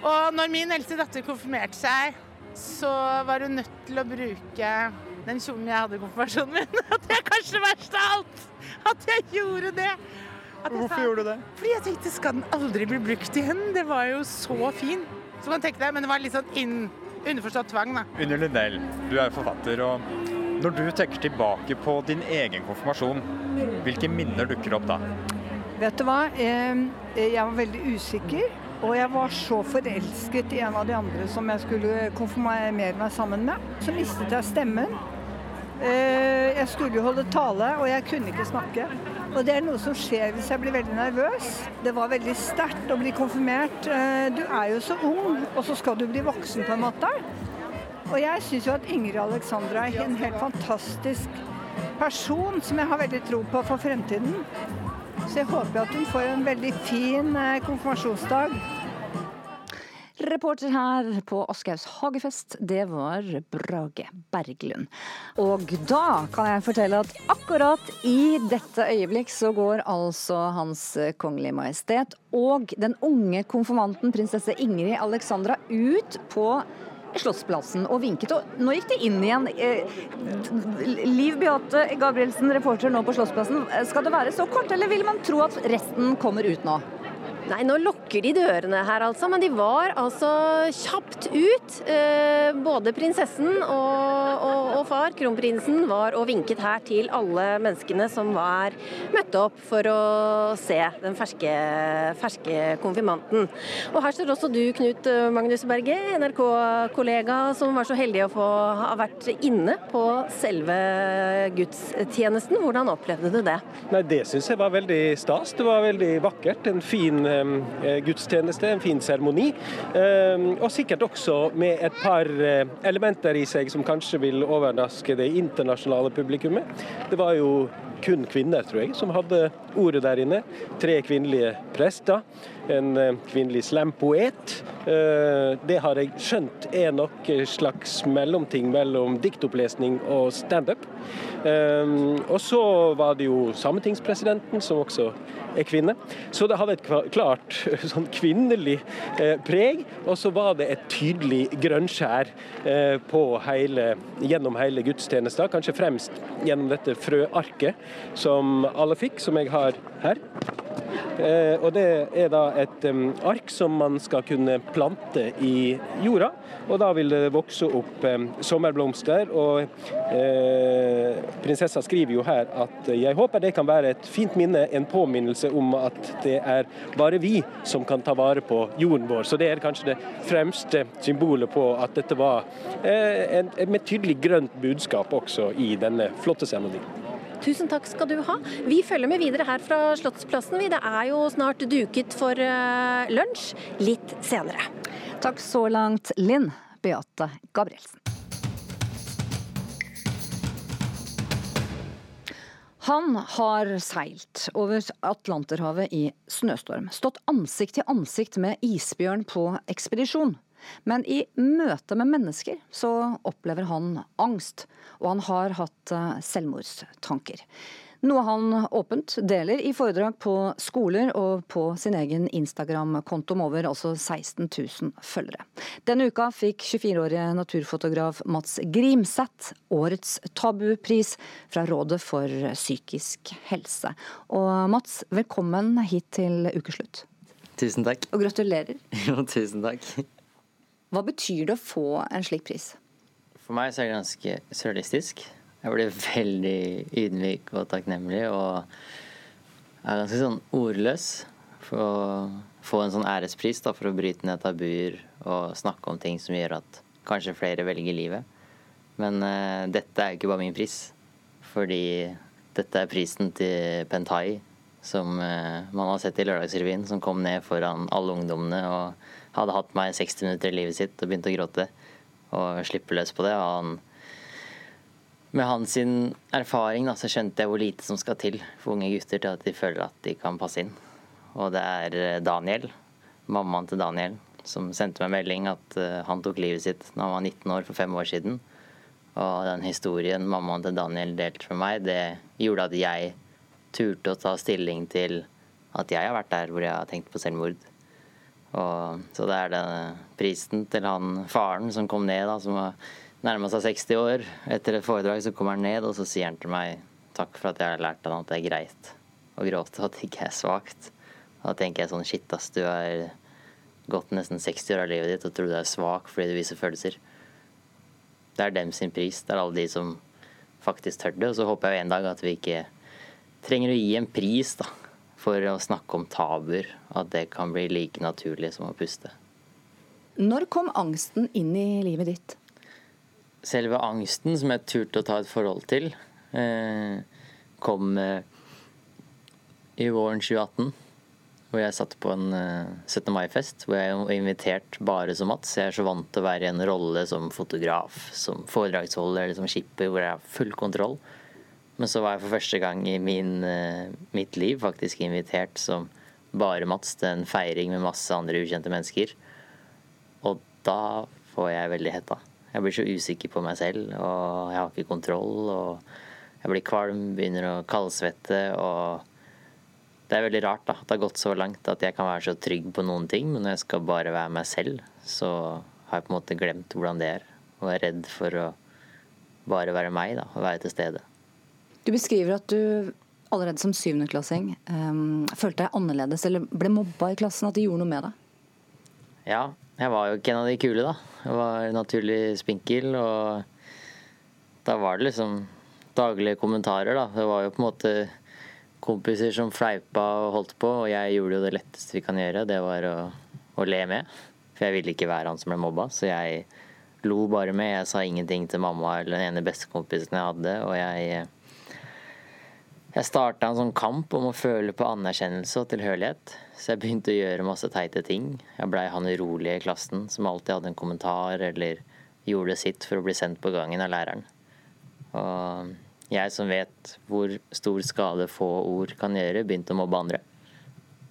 Og når min eldste datter konfirmerte seg, så var hun nødt til å bruke den kjolen jeg hadde i konfirmasjonen min. Og det er kanskje det verste av alt! At jeg gjorde det. Hvorfor gjorde du det? Fordi jeg tenkte skal den aldri bli brukt igjen? Det var jo så fin. Så kan tenke deg, Men det var litt sånn inn, underforstått tvang, da. Unni Lindell, du er jo forfatter. og Når du tenker tilbake på din egen konfirmasjon, hvilke minner dukker opp da? Vet du hva? Eh, Jeg var veldig usikker. Og jeg var så forelsket i en av de andre som jeg skulle konfirmere meg sammen med. Så mistet jeg stemmen. Eh, Jeg skulle jo holde tale, og jeg kunne ikke snakke. Og det er noe som skjer hvis jeg blir veldig nervøs. Det var veldig sterkt å bli konfirmert. Eh, Du er jo så ung, og så skal du bli voksen på en måte. Og jeg syns jo at Ingrid Alexandra er en helt fantastisk person som jeg har veldig tro på for fremtiden. Så jeg håper at hun får en veldig fin eh, konfirmasjonsdag. Reporter her på Aschehougs hagefest, det var Brage Berglund. Og da kan jeg fortelle at akkurat i dette øyeblikk så går altså Hans Kongelige Majestet og den unge konfirmanten prinsesse Ingrid Alexandra ut på Slottsplassen og vinket. Og nå gikk de inn igjen. Eh, Liv Beate Gabrielsen, reporter nå på Slottsplassen. Skal det være så kort, eller vil man tro at resten kommer ut nå? Nei, nå lukker de dørene her, altså. Men de var altså kjapt ut. Eh, både prinsessen og, og, og far, kronprinsen, var og vinket her til alle menneskene som var møtt opp for å se den ferske, ferske konfirmanten. Og her står også du, Knut Magnus Berge, NRK-kollega som var så heldig å få ha vært inne på selve gudstjenesten. Hvordan opplevde du det? Nei, Det syns jeg var veldig stas. Det var veldig vakkert. En fin gudstjeneste, en fin seremoni. Eh, og sikkert også med et par eh, elementer i seg som kanskje vil overraske det internasjonale publikummet. Det var jo kun kvinner, tror jeg, som hadde ordet der inne. Tre kvinnelige prester. En eh, kvinnelig slampoet. Eh, Det har jeg skjønt er nok slags mellomting mellom diktopplesning og standup. Eh, Og så var det jo sametingspresidenten, som også er kvinne. Så det hadde et klart sånn kvinnelig preg. Og så var det et tydelig grønnskjær hele, gjennom hele gudstjenesta, Kanskje fremst gjennom dette frøarket som alle fikk, som jeg har her. Eh, og Det er da et um, ark som man skal kunne plante i jorda. Og Da vil det vokse opp um, sommerblomster. og eh, Prinsessa skriver jo her at jeg håper det kan være et fint minne, en påminnelse om at det er bare vi som kan ta vare på jorden vår. Så det er kanskje det fremste symbolet på at dette var eh, en, med tydelig grønt budskap også i denne flotte seremonien. Tusen takk skal du ha. Vi følger med videre her fra Slottsplassen. Det er jo snart duket for eh, lunsj litt senere. Takk så langt, Linn Beate Gabrielsen. Han har seilt over Atlanterhavet i snøstorm, stått ansikt til ansikt med isbjørn på ekspedisjon. Men i møte med mennesker så opplever han angst, og han har hatt eh, selvmordstanker. Noe han åpent deler i foredrag på skoler og på sin egen Instagram-konto med over altså 16 000 følgere. Denne uka fikk 24-årige naturfotograf Mats Grimseth årets tabupris fra Rådet for psykisk helse. Og Mats, velkommen hit til ukeslutt. Tusen takk. Og gratulerer. Jo, tusen takk. Hva betyr det å få en slik pris? For meg så er det ganske surrealistisk. Jeg blir veldig ydmyk og takknemlig og er ganske sånn ordløs for å få en sånn ærespris da, for å bryte ned tabuer og snakke om ting som gjør at kanskje flere velger livet. Men uh, dette er jo ikke bare min pris, fordi dette er prisen til Pentai, som uh, man har sett i Lørdagsrevyen, som kom ned foran alle ungdommene og hadde hatt meg 60 minutter i livet sitt og begynte å gråte og slippe løs på det. Og han med hans erfaring da, så skjønte jeg hvor lite som skal til for unge gutter til at de føler at de kan passe inn. Og det er eh, Daniel, mammaen til Daniel, som sendte meg melding at eh, han tok livet sitt da han var 19 år for fem år siden. Og den historien mammaen til Daniel delte med meg, det gjorde at jeg turte å ta stilling til at jeg har vært der hvor jeg har tenkt på selvmord. Og, så det er denne prisen til han faren som kom ned, da, som var nærma seg 60 år. Etter et foredrag så kommer han ned, og så sier han til meg takk for at jeg har lært han at det er greit å gråte, og at det ikke er svakt. Da tenker jeg sånn shit, ass, du har gått nesten 60 år av livet ditt og tror du er svak fordi du viser følelser. Det er dem sin pris. Det er alle de som faktisk tør det. Og så håper jeg en dag at vi ikke trenger å gi en pris da, for å snakke om tabuer. At det kan bli like naturlig som å puste. Når kom angsten inn i livet ditt? Selve angsten som jeg turte å ta et forhold til, eh, kom eh, i våren 2018. Hvor jeg satt på en 17. Eh, mai-fest hvor jeg var invitert bare som Mats. Jeg er så vant til å være i en rolle som fotograf, som foredragsholder eller som skipper, hvor jeg har full kontroll. Men så var jeg for første gang i min, eh, mitt liv faktisk invitert som bare Mats til en feiring med masse andre ukjente mennesker. Og da får jeg veldig hetta. Jeg blir så usikker på meg selv, og jeg har ikke kontroll. Og jeg blir kvalm, begynner å kaldsvette. og det er veldig rart da, at det har gått så langt at jeg kan være så trygg på noen ting, men når jeg skal bare være meg selv, så har jeg på en måte glemt hvordan det er. Og er redd for å bare være meg da, og være til stede. Du beskriver at du allerede som syvendeklassing um, følte deg annerledes eller ble mobba i klassen, at de gjorde noe med deg? Ja, jeg var jo ikke en av de kule, da. Jeg var naturlig spinkel, og da var det liksom daglige kommentarer, da. Det var jo på en måte kompiser som fleipa og holdt på, og jeg gjorde jo det letteste vi kan gjøre, det var å, å le med. For jeg ville ikke være han som ble mobba, så jeg lo bare med. Jeg sa ingenting til mamma eller den ene bestekompisen jeg hadde, og jeg jeg starta en sånn kamp om å føle på anerkjennelse og tilhørighet. Så jeg begynte å gjøre masse teite ting. Jeg blei han urolige i klassen som alltid hadde en kommentar eller gjorde sitt for å bli sendt på gangen av læreren. Og jeg som vet hvor stor skade få ord kan gjøre, begynte å mobbe andre.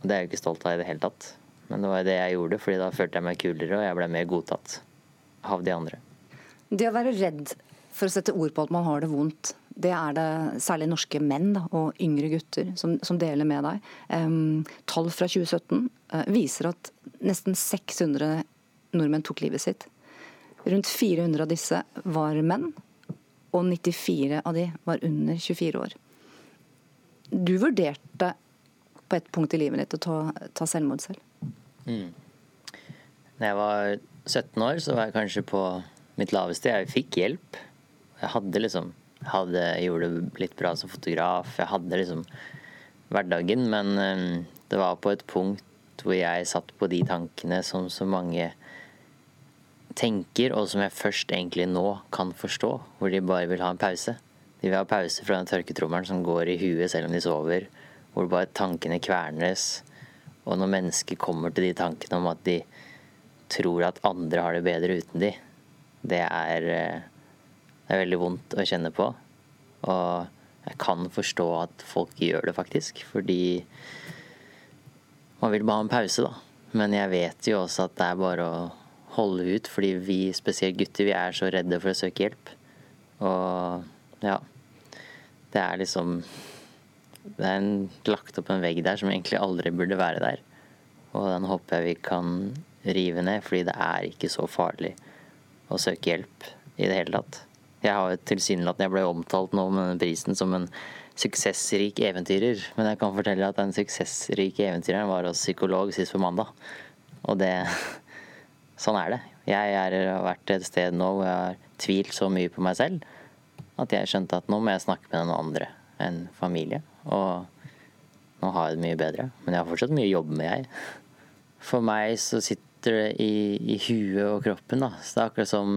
Det er jeg ikke stolt av i det hele tatt. Men det var det jeg gjorde, fordi da følte jeg meg kulere, og jeg ble mer godtatt av de andre. Det å være redd for å sette ord på at man har det vondt, det er det særlig norske menn da, og yngre gutter som, som deler med deg. Um, tall fra 2017 uh, viser at nesten 600 nordmenn tok livet sitt. Rundt 400 av disse var menn, og 94 av de var under 24 år. Du vurderte på et punkt i livet ditt å ta, ta selvmord selv? Mm. Når jeg var 17 år, så var jeg kanskje på mitt laveste. Jeg fikk hjelp. Jeg hadde liksom hadde, gjorde det litt bra som fotograf. Jeg hadde liksom hverdagen, men um, det var på et punkt hvor jeg satt på de tankene som så mange tenker, og som jeg først egentlig nå kan forstå, hvor de bare vil ha en pause. De vil ha pause fra den tørketrommelen som går i huet selv om de sover, hvor bare tankene kvernes. Og når mennesker kommer til de tankene om at de tror at andre har det bedre uten de, det er, eh, det er veldig vondt å kjenne på. Og jeg kan forstå at folk gjør det, faktisk, fordi man vil bare ha en pause, da. Men jeg vet jo også at det er bare å holde ut, fordi vi, spesielt gutter, vi er så redde for å søke hjelp. Og ja. Det er liksom Det er en, lagt opp en vegg der som egentlig aldri burde være der. Og den håper jeg vi kan rive ned, fordi det er ikke så farlig å søke hjelp i det hele tatt. Jeg har tilsynelatende Jeg ble omtalt nå med denne prisen som en suksessrik eventyrer. Men jeg kan fortelle at den suksessrike eventyreren var hos psykolog sist på mandag. Og det sånn er det. Jeg har vært et sted nå hvor jeg har tvilt så mye på meg selv at jeg skjønte at nå må jeg snakke med noen andre enn familie. Og nå har jeg det mye bedre. Men jeg har fortsatt mye å jobbe med, jeg. For meg så sitter det i, i huet og kroppen. da. Så det er akkurat som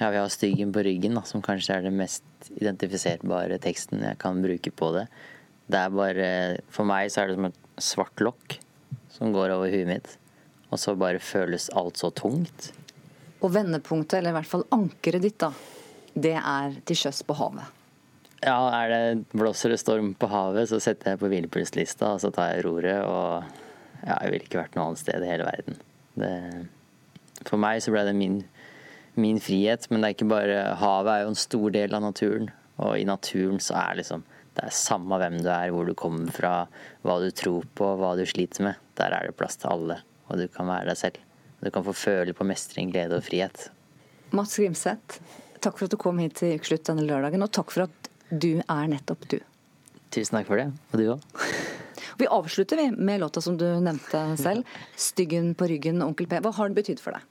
ja, vi har styggen på ryggen, da, som kanskje er den mest identifiserbare teksten jeg kan bruke på det. Det er bare For meg så er det som et svart lokk som går over huet mitt. Og så bare føles alt så tungt. Og vendepunktet, eller i hvert fall ankeret ditt, da, det er til sjøs på havet. Ja, er det blåser det storm på havet, så setter jeg på hvilepulslista, og så tar jeg roret, og ja, jeg ville ikke vært noe annet sted i hele verden. Det, for meg så ble det min, min frihet, men det er ikke bare Havet er jo en stor del av naturen, og i naturen så er liksom det er samme hvem du er, hvor du kommer fra, hva du tror på, hva du sliter med. Der er det plass til alle og du kan være deg selv. Du kan få føle på mestring, glede og frihet. Mats Grimseth, takk for at du kom hit til Ukeslutt denne lørdagen, og takk for at du er nettopp du. Tusen takk for det, og du òg. Vi avslutter vi med låta som du nevnte selv, 'Styggen på ryggen', Onkel P. Hva har den betydd for deg?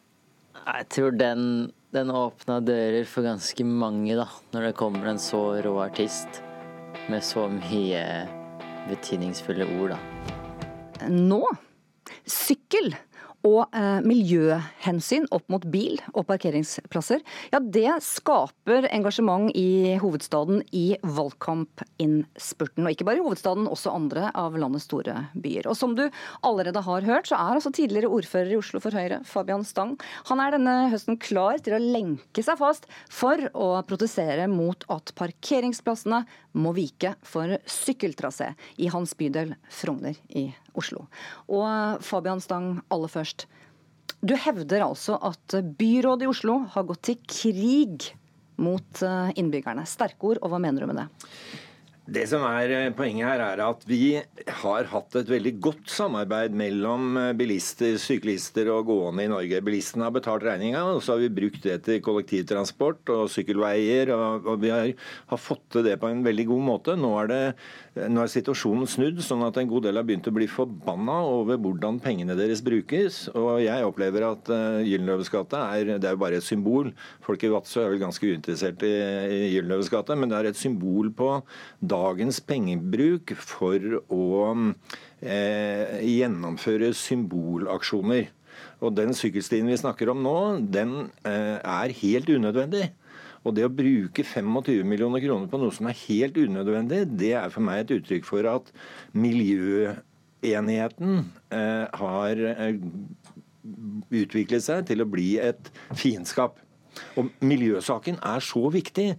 Jeg tror den, den åpna dører for ganske mange, da. Når det kommer en så rå artist med så mye betydningsfulle ord, da. Nå sykkel og eh, miljøhensyn opp mot bil og parkeringsplasser, ja det skaper engasjement i hovedstaden i valgkampinnspurten. Og ikke bare i hovedstaden, også andre av landets store byer. Og som du allerede har hørt, så er altså tidligere ordfører i Oslo for Høyre, Fabian Stang, han er denne høsten klar til å lenke seg fast for å protestere mot at parkeringsplassene må vike for sykkeltrasé i hans bydel Frogner i Oslo. Og Fabian Stang, aller først. Du hevder altså at byrådet i Oslo har gått til krig mot eh, innbyggerne. Sterke ord, og hva mener du med det? Det som er eh, Poenget her er at vi har hatt et veldig godt samarbeid mellom eh, bilister, syklister og gående i Norge. Bilistene har betalt regninga, og så har vi brukt det til kollektivtransport og sykkelveier. Og, og vi har, har, fått til det på en veldig god måte. Nå er, det, nå er situasjonen snudd, sånn at en god del har begynt å bli forbanna over hvordan pengene deres brukes. Og jeg opplever at uh, Gyldenløves gate er, er jo bare et symbol. Folk i Vadsø er vel ganske uinteressert i, i Gyldenløves gate, men det er et symbol på dagens pengebruk for å eh, gjennomføre symbolaksjoner. Og Den sykkelstien vi snakker om nå, den eh, er helt unødvendig. Og det å bruke 25 millioner kroner på noe som er helt unødvendig, det er for meg et uttrykk for at miljøenigheten eh, har eh, utviklet seg til å bli et fiendskap. Og miljøsaken er så viktig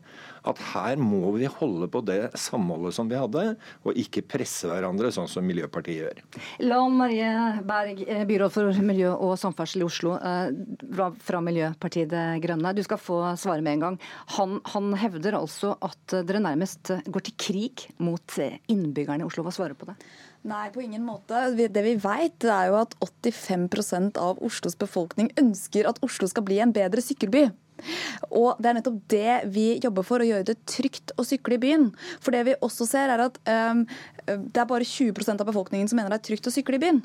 at her må vi holde på det samholdet som vi hadde, og ikke presse hverandre sånn som Miljøpartiet gjør. Lan Marie Berg, eh, byråd for miljø og samferdsel i Oslo eh, fra Miljøpartiet De Grønne. Du skal få svare med en gang. Han, han hevder altså at dere nærmest går til krig mot innbyggerne i Oslo. Hva svarer på det? Nei, på ingen måte. Det vi vet, er jo at 85% av Oslos befolkning ønsker at Oslo skal bli en bedre sykkelby. Og Det er nettopp det vi jobber for, å gjøre det trygt å sykle i byen. For det vi også ser er at um, det er bare 20% av befolkningen som mener det er trygt å sykle i byen.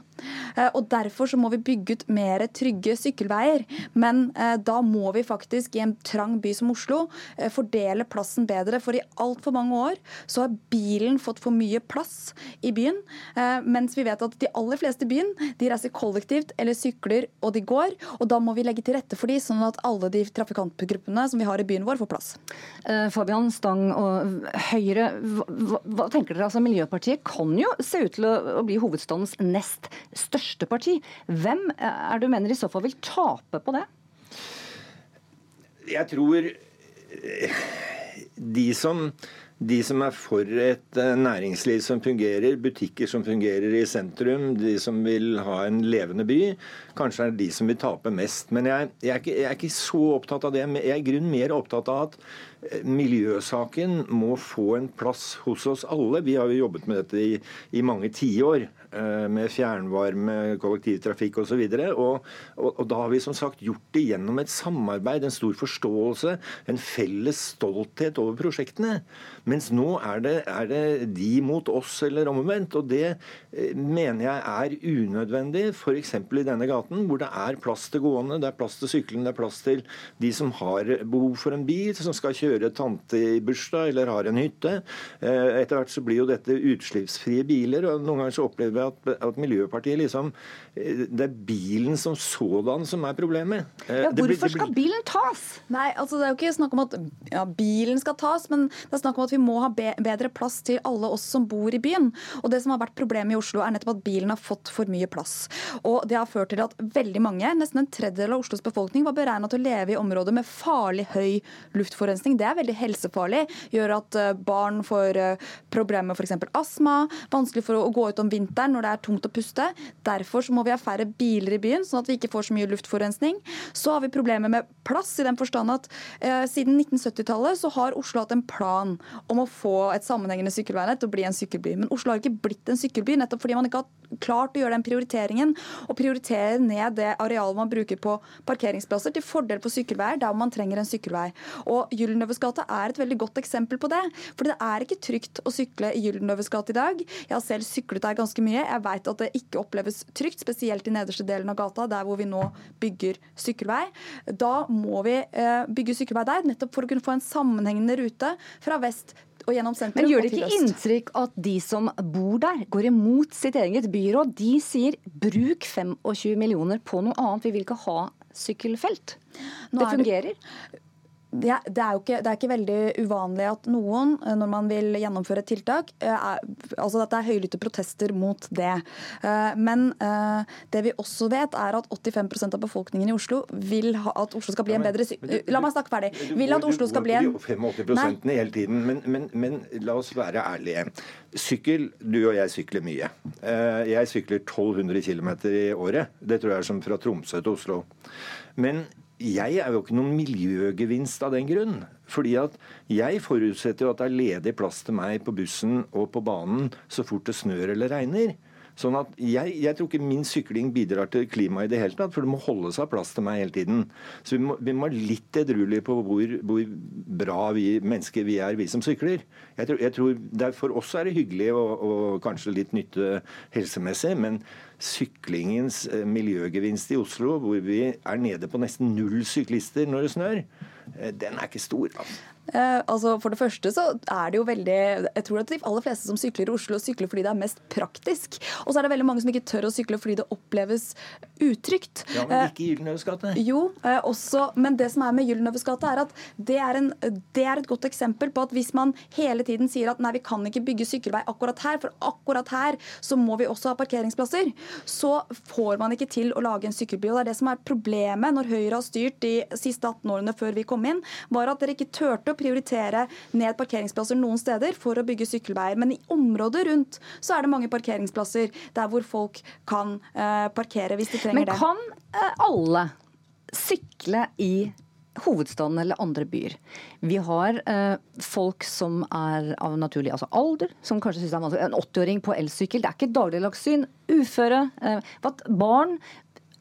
Uh, og Derfor så må vi bygge ut mer trygge sykkelveier. Men uh, da må vi faktisk i en trang by som Oslo uh, fordele plassen bedre. For i altfor mange år så har bilen fått for mye plass i byen. Mens vi vet at de aller fleste i byen de reiser kollektivt eller sykler og de går. Og da må vi legge til rette for de, sånn at alle de trafikantene trafikantgruppene som vi har i byen vår, får plass. Eh, Fabian Stang og Høyre, hva, hva, tenker dere? Altså, Miljøpartiet kan jo se ut til å, å bli hovedstadens nest største parti. Hvem er du mener i så fall vil tape på det? Jeg tror eh, de som de som er for et eh, næringsliv som fungerer, butikker som fungerer i sentrum, de som vil ha en levende by, kanskje er de som vil tape mest. Men jeg, jeg, er, ikke, jeg er, ikke, så opptatt av det. Jeg er i grunnen mer opptatt av at eh, miljøsaken må få en plass hos oss alle. Vi har jo jobbet med dette i, i mange tiår. Eh, med fjernvarme, kollektivtrafikk osv. Og, og, og, da har vi som sagt gjort det gjennom et samarbeid, en stor forståelse, en felles stolthet over prosjektene. Mens nå er det, er det de mot oss eller omvendt. Og det eh, mener jeg er unødvendig, f.eks. i denne gaten, hvor det er plass til gående, det er plass til syklende, det er plass til de som har behov for en bil, som skal kjøre tante i bursdag eller har en hytte. Eh, etter hvert så blir jo dette utslippsfrie biler, og noen ganger så opplever vi at, at, Miljøpartiet liksom Det er bilen som sådan som er problemet. Eh, ja, hvorfor blir, skal bilen tas? Nei, altså Det er jo ikke snakk om at ja, bilen skal tas, men det er snakk om at vi må ha be bedre plass til alle oss som bor i byen. Og Det som har vært problemet i Oslo, er nettopp at bilen har fått for mye plass. Og Det har ført til at veldig mange, nesten en tredjedel av Oslos befolkning, var beregna til å leve i områder med farlig høy luftforurensning. Det er veldig helsefarlig. Gjør at eh, barn får problemer med f.eks. astma, vanskelig for å gå ut om vinteren når det er tungt å puste. Derfor må vi ha færre biler i byen, sånn at vi ikke får så mye luftforurensning. Så har vi problemer med plass, i den forstand at eh, siden 1970-tallet så har Oslo hatt en plan om å få et sammenhengende sykkelveinett og bli en sykkelby. Men Oslo har ikke blitt en sykkelby nettopp fordi man ikke har klart å gjøre den prioriteringen og prioritere ned det arealet man bruker på parkeringsplasser til fordel for sykkelveier der man trenger en sykkelvei. Og Gyldenløves gate er et veldig godt eksempel på det. For det er ikke trygt å sykle i Gyldenløves gate i dag. Jeg har selv syklet der ganske mye. Jeg vet at det ikke oppleves trygt, spesielt i nederste delen av gata, der hvor vi nå bygger sykkelvei. Da må vi eh, bygge sykkelvei der, nettopp for å kunne få en sammenhengende rute fra vest og gjennom sentrum. Men gjør det ikke inntrykk at de som bor der, går imot sitt eget byråd? De sier bruk 25 millioner på noe annet, vi vil ikke ha sykkelfelt. det fungerer det det, er ikke, det er, ikke, veldig uvanlig at noen, eh, når man vil gjennomføre et tiltak, eh, er, altså at det er høylytte protester mot det. Eh, men det vi også vet, er at 85% av befolkningen i Oslo vil ha at Oslo skal bli en bedre La meg snakke ferdig. Vil at Oslo skal bli en 85 hele tiden, men, men, men la oss være ærlige. Sykkel, du og jeg sykler mye. Jeg sykler 1200 km i året. Det tror jeg er som fra Tromsø til Oslo. Men jeg er jo ikke noen miljøgevinst av den grunn. Fordi at jeg forutsetter jo at det er ledig plass til meg på bussen og på banen så fort det snør eller regner. Sånn at jeg, jeg, tror ikke min sykling bidrar til klimaet i det hele tatt, for det må holde seg plass til meg hele tiden. Så vi må, være litt edruelige på hvor, hvor, bra vi mennesker vi er, vi som sykler. Jeg tror, jeg tror For oss er det hyggelig og, og kanskje litt nytte helsemessig, men syklingens eh, miljøgevinst i Oslo, hvor vi er nede på nesten null syklister når det snør, eh, den er ikke stor. altså. Eh, altså For det første så er det jo veldig Jeg tror at de aller fleste som sykler i Oslo, sykler fordi det er mest praktisk. Og så er det veldig mange som ikke tør å sykle fordi det oppleves utrygt. Ja, Men ikke Gyldenløves gate? Jo, også, men det som er med Gyldenløves gate, er at det er, en, det er, et godt eksempel på at hvis man hele tiden sier at nei, vi kan ikke bygge sykkelvei akkurat her, for akkurat her så må vi også ha parkeringsplasser, så får man ikke til å lage en sykkelby. Og det er det som er problemet når Høyre har styrt de siste 18 årene før vi kom inn, var at dere ikke turte å prioritere ned parkeringsplasser noen steder for å bygge sykkelveier. Men i området rundt så er det mange parkeringsplasser der hvor folk kan eh, parkere hvis de trenger det. Men kan eh, alle sykle i hovedstaden eller andre byer. Vi har eh, folk som er av naturlig altså alder, som kanskje syns det er vanskelig. En 80-åring på elsykkel, det er ikke dagligdags syn. Uføre. Eh, barn.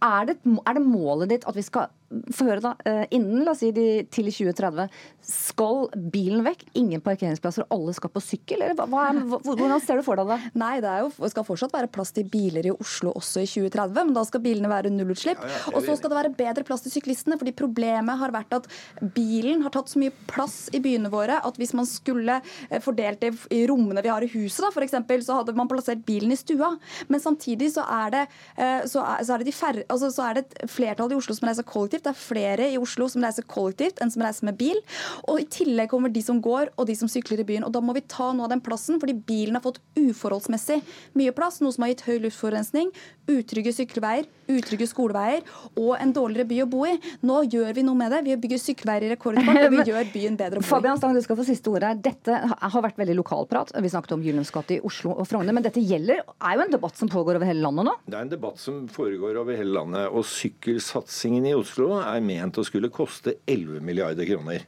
Er det, er det målet ditt at vi skal få høre da, eh, Innen la oss si de, til 2030, skal bilen vekk? Ingen parkeringsplasser, alle skal på sykkel? Eller hva hva, hvordan ser du for deg det? Nei, det jo, skal fortsatt være plass til biler i Oslo også i 2030, men da skal bilene være nullutslipp. Ja, ja, og så skal det være bedre plass til syklistene, fordi problemet har vært at bilen har tatt så mye plass i byene våre at hvis man skulle eh, fordelt det i rommene vi har i huset, da, f.eks., så hadde man plassert bilen i stua. Men samtidig så er det, eh, så er, så er det, de færre, altså, så er det et flertall i Oslo som reiser kollektivt kollektivt. Det er flere i Oslo som reiser kollektivt enn som reiser med bil. Og I tillegg kommer de som går og de som sykler i byen. Og Da må vi ta noe av den plassen, fordi bilen har fått uforholdsmessig mye plass. Noe som har gitt høy luftforurensning, utrygge sykkelveier, utrygge skoleveier og en dårligere by å bo i. Nå gjør vi noe med det. Vi bygger sykkelveier i rekordfart, og vi gjør byen bedre å bo i. Fabian Stang, du skal få siste ord her. Dette har vært veldig lokalprat. Vi snakket om Gyllens gate i Oslo og Frogner, men dette gjelder, er jo en debatt som pågår over hele landet nå? Det er en debatt som foregår over hele landet. Og sykkelsatsingen i Oslo er ment å skulle koste 11 milliarder kroner.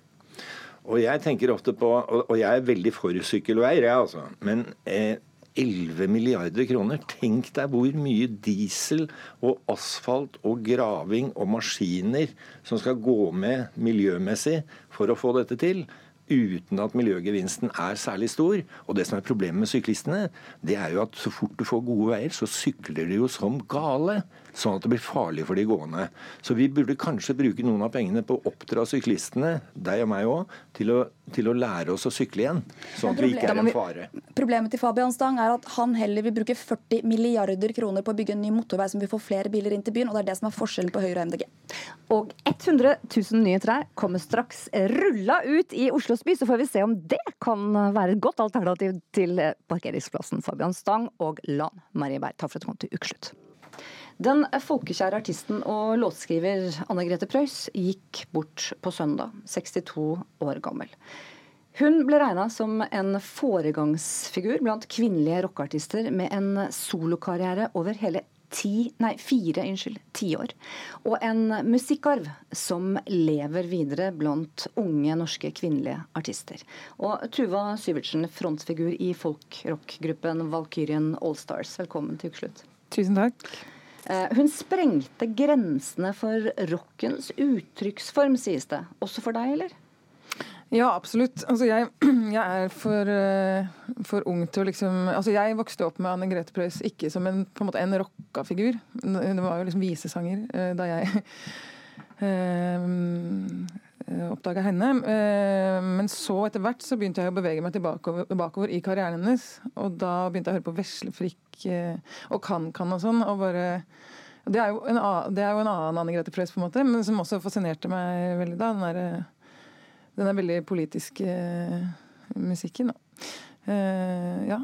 Og jeg tenker ofte på, og jeg er veldig for sykkelveier, jeg altså, men eh, 11 milliarder kroner. Tenk deg hvor mye diesel og asfalt og graving og maskiner som skal gå med miljømessig for å få dette til uten at miljøgevinsten er særlig stor. Og det som er problemet med syklistene, det er jo at så fort du får gode veier, så sykler de jo som gale. Sånn at det blir farlig for de gående. Så vi burde kanskje bruke noen av pengene på å oppdra syklistene, deg og meg òg, til, til, å lære oss å sykle igjen. Sånn at vi ikke er en fare. Problemet til Fabian Stang er at han heller vil bruke 40 milliarder kroner på å bygge en ny motorvei som vil få flere biler inn til byen, og det er det som er forskjellen på Høyre og MDG. Og 100 000 nye trær kommer straks rulla ut i Oslos by, så får vi se om det kan være et godt alternativ til parkeringsplassen Fabian Stang og Lan Marie Berg. Takk for at du kom til Ukeslutt. Den folkekjære artisten og låtskriver Anne Grete Preus gikk bort på søndag, 62 år gammel. Hun ble regna som en foregangsfigur blant kvinnelige rockeartister med en solokarriere over hele ti, nei, fire unnskyld, tiår. Og en musikkarv som lever videre blant unge norske kvinnelige artister. Og Tuva Syvertsen, frontfigur i folkrockgruppen Valkyrien Allstars, velkommen til ukeslutt. Tusen takk. Eh, hun sprengte grensene for rockens uttrykksform, sies det. Også for deg, eller? Ja, absolutt. Altså, jeg, jeg er for, uh, for, ung til å liksom Altså, jeg vokste opp med Anne Grete Preus ikke som en, på en måte en rocka figur. Hun var jo liksom visesanger uh, da jeg oppdaga henne. men så etter hvert så begynte jeg å bevege meg tilbake bakover i karrieren hennes. Og da begynte jeg å høre på veslefrikk og Kan-Kan og sånn. og bare det er, en, det er jo en annen Anne Grete Preus, på en måte, men som også fascinerte meg veldig da. den der, den er veldig politiske uh, musikken, da. Uh, ja.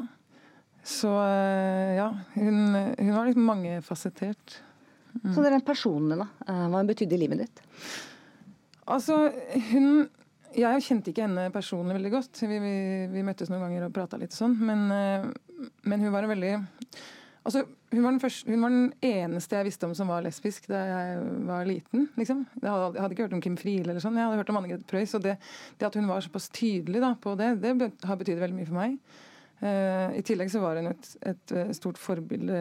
Så uh, ja. Hun, hun var liksom mangefasettert. Mm. Så det er personlig, da. Hva hun betydde i livet ditt? Altså, hun Jeg kjente ikke henne personlig veldig godt. Vi, vi, vi møttes noen ganger og prata litt sånn. Men, men hun var en veldig Altså, hun var, første, hun var, den eneste jeg visste om som var lesbisk da jeg var liten. liksom. Jeg hadde, jeg hadde ikke hørt om Kim Friele eller sånn, jeg hadde hørt om Anne Grete Preus. Og det, det, at hun var såpass tydelig da, på det, det har betydd veldig mye for meg. Uh, I tillegg så var hun et, et, et stort forbilde.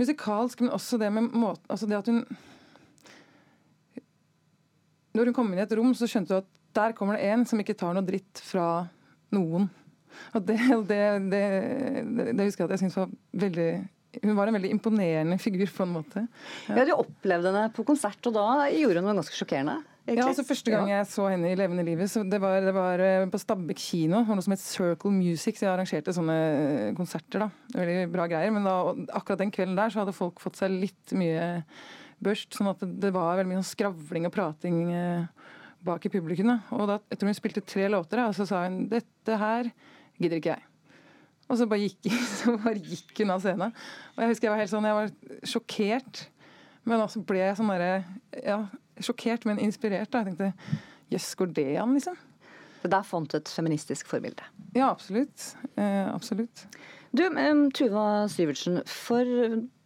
Musikalsk, men også det med måten Altså det at hun Når hun kom inn i et rom, så skjønte hun at der kommer det en som ikke tar noe dritt fra noen. Og det, det, det, det husker jeg at jeg syntes var veldig hun var en veldig imponerende figur, på en måte. Ja, ja Du opplevde henne på konsert, og da gjorde hun noe ganske sjokkerende? Egentlig. Ja, altså Første gang jeg så henne i levende livet, så det var, det var eh, på Stabekk kino. Det var noe som het Circle Music, så jeg arrangerte sånne eh, konserter. da. Veldig bra greier. Men da, akkurat den kvelden der så hadde folk fått seg litt mye børst. Sånn at det var veldig mye sånn skravling og prating eh, bak i publikum. Da. Og da, etter hun spilte tre låter, da, så sa hun dette her gidder ikke jeg. Og så bare gikk, så bare gikk hun av scenen. Og jeg husker jeg var helt sånn, jeg var sjokkert. Men også ble jeg sånn derre ja, Sjokkert, men inspirert. da, Jeg tenkte jøss, går det an, liksom? Så der fant du et feministisk forbilde? Ja, absolutt. Eh, absolutt. Du, Tuva Syvertsen. For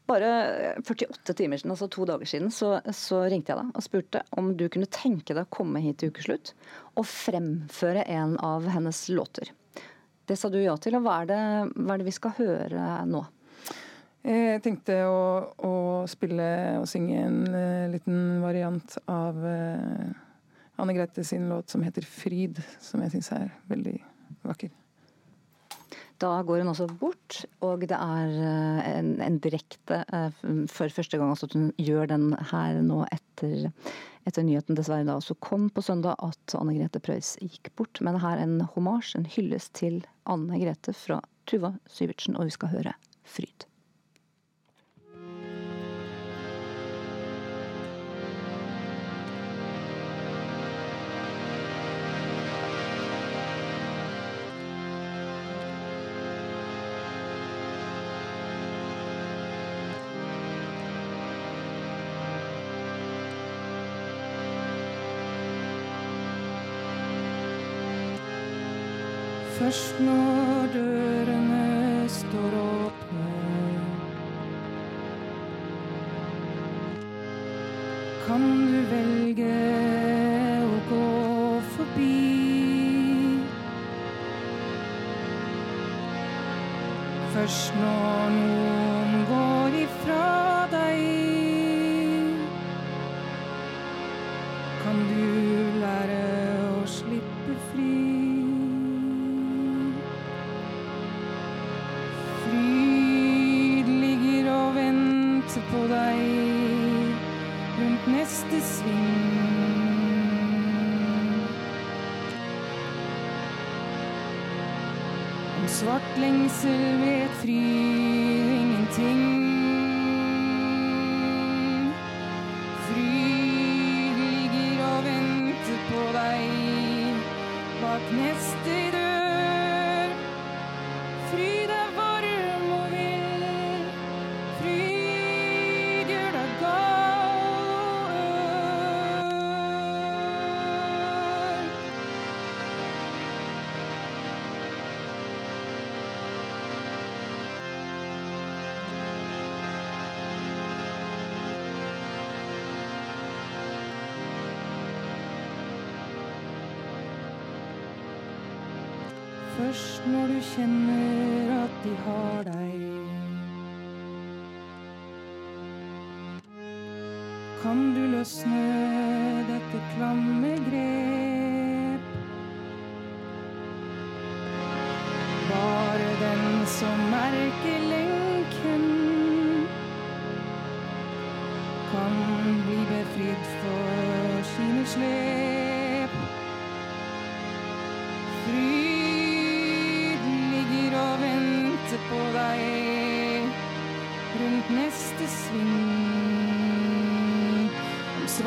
bare 48 timer siden, altså to dager siden, så, så, ringte jeg deg og spurte om du kunne tenke deg å komme hit til ukeslutt og fremføre en av hennes låter. Det sa du ja til, og hva er det, hva er det vi skal høre nå? Jeg tenkte å, å, spille og synge en uh, liten variant av uh, Anne Grete sin låt som heter 'Fryd', som jeg syns er veldig vakker. Da går hun også bort, og det er en, en direkte for første gang at hun gjør den her nå etter etter nyheten dessverre da også kom på søndag at Anne Grete Preus gikk bort. Men her en homasj, en hyllest til Anne Grete fra Tuva Syvertsen, og vi skal høre 'Fryd'. Svart lengsel vet fri ingenting. Først når du kjenner at de har deg. Kan du løsne dette klamme grep? Bare den som merker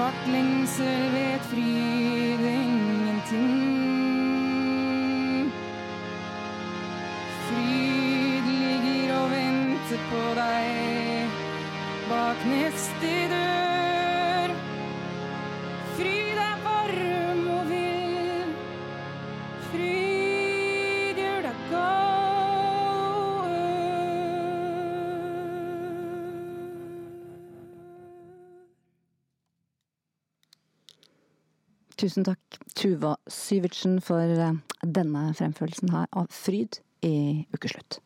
Svart lengsel vet fryd ingenting. Fryd ligger og venter på deg bak neste Tusen takk, Tuva Syvertsen, for eh, denne fremførelsen her av Fryd i Ukeslutt.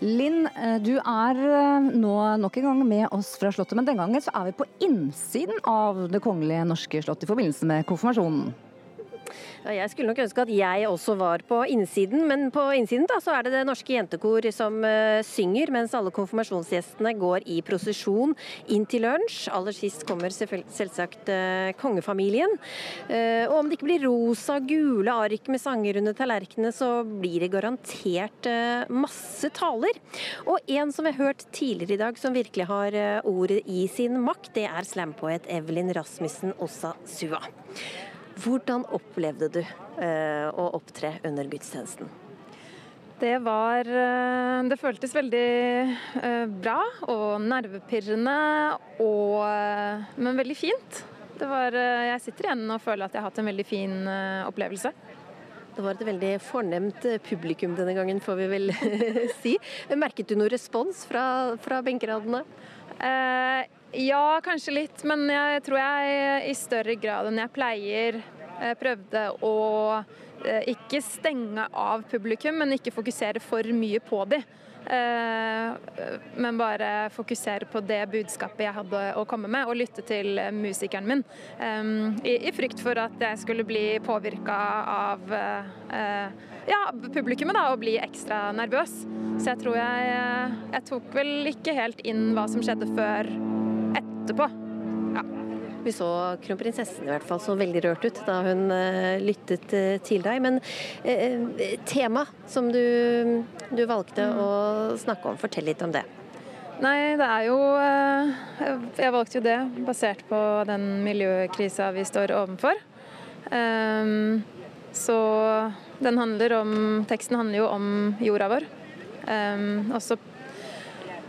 Linn, eh, du er eh, nå nok en gang med oss fra Slottet, men den gangen så er vi på innsiden av Det kongelige norske slott i forbindelse med konfirmasjonen. Jeg skulle nok ønske at jeg også var på innsiden, men på innsiden da, så er det Det Norske Jentekor som eh, synger, mens alle konfirmasjonsgjestene går i prosesjon inn til lunsj. Aller sist kommer selvsagt eh, kongefamilien. Eh, og om det ikke blir rosa, gule ark med sanger under tallerkenene, så blir det garantert masse taler. Og en som vi har hørt tidligere i dag som virkelig har ordet i sin makt, det er slampoet Evelyn Rasmussen Ossa Sua. Hvordan opplevde du eh, å opptre under gudstjenesten? Det var eh, Det føltes veldig eh, bra og nervepirrende og eh, Men veldig fint. Det var Jeg sitter igjen og føler at jeg har hatt en veldig fin opplevelse. Det var et veldig fornemt publikum denne gangen, får vi vel si. Merket du noe respons fra, fra benkeradene? Eh, ja, kanskje litt, men jeg tror jeg i større grad enn jeg pleier eh, prøvde å eh, ikke stenge av publikum, men ikke fokusere for mye på de. Eh, men bare fokusere på det budskapet jeg hadde å komme med, og lytte til musikeren min. I, frykt for at jeg skulle bli påvirka av ja, publikummet da, og bli ekstra nervøs. Så jeg tror jeg, jeg tok vel ikke helt inn hva som skjedde før etterpå. Vi så kronprinsessen i hvert fall så veldig rørt ut da hun eh, lyttet eh, til deg. Men eh, tema som du, du valgte å snakke om, fortell litt om det. Nei, det er jo eh, Jeg valgte jo det basert på den miljøkrisa vi står overfor. Ehm, så den handler om Teksten handler jo om jorda vår. Også og så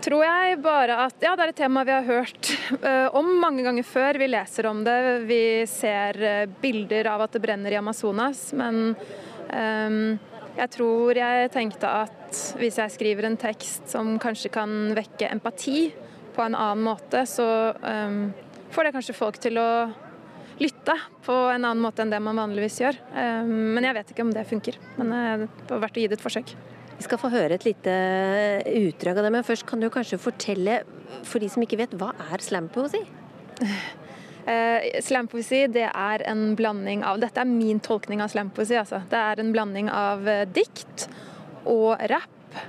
tror jeg bare at Ja, det er et tema vi har hørt eh, om mange ganger før. Vi leser om det. Vi ser eh, bilder av at det brenner i Amazonas. Men um, jeg tror jeg tenkte at hvis jeg skriver en tekst som kanskje kan vekke empati på en annen måte, så um, får det kanskje folk til å lytte på en annen måte enn det man vanligvis gjør. Um, men jeg vet ikke om det funker. Men eh, det var verdt å gi det et forsøk. Vi skal få høre et lite utdrag av det, men først kan du kanskje fortelle, for de som ikke vet, hva er slampoesi? Uh, slampoesi det er en blanding av Dette er min tolkning av slampoesi. Altså. Det er en blanding av eh, dikt og rap.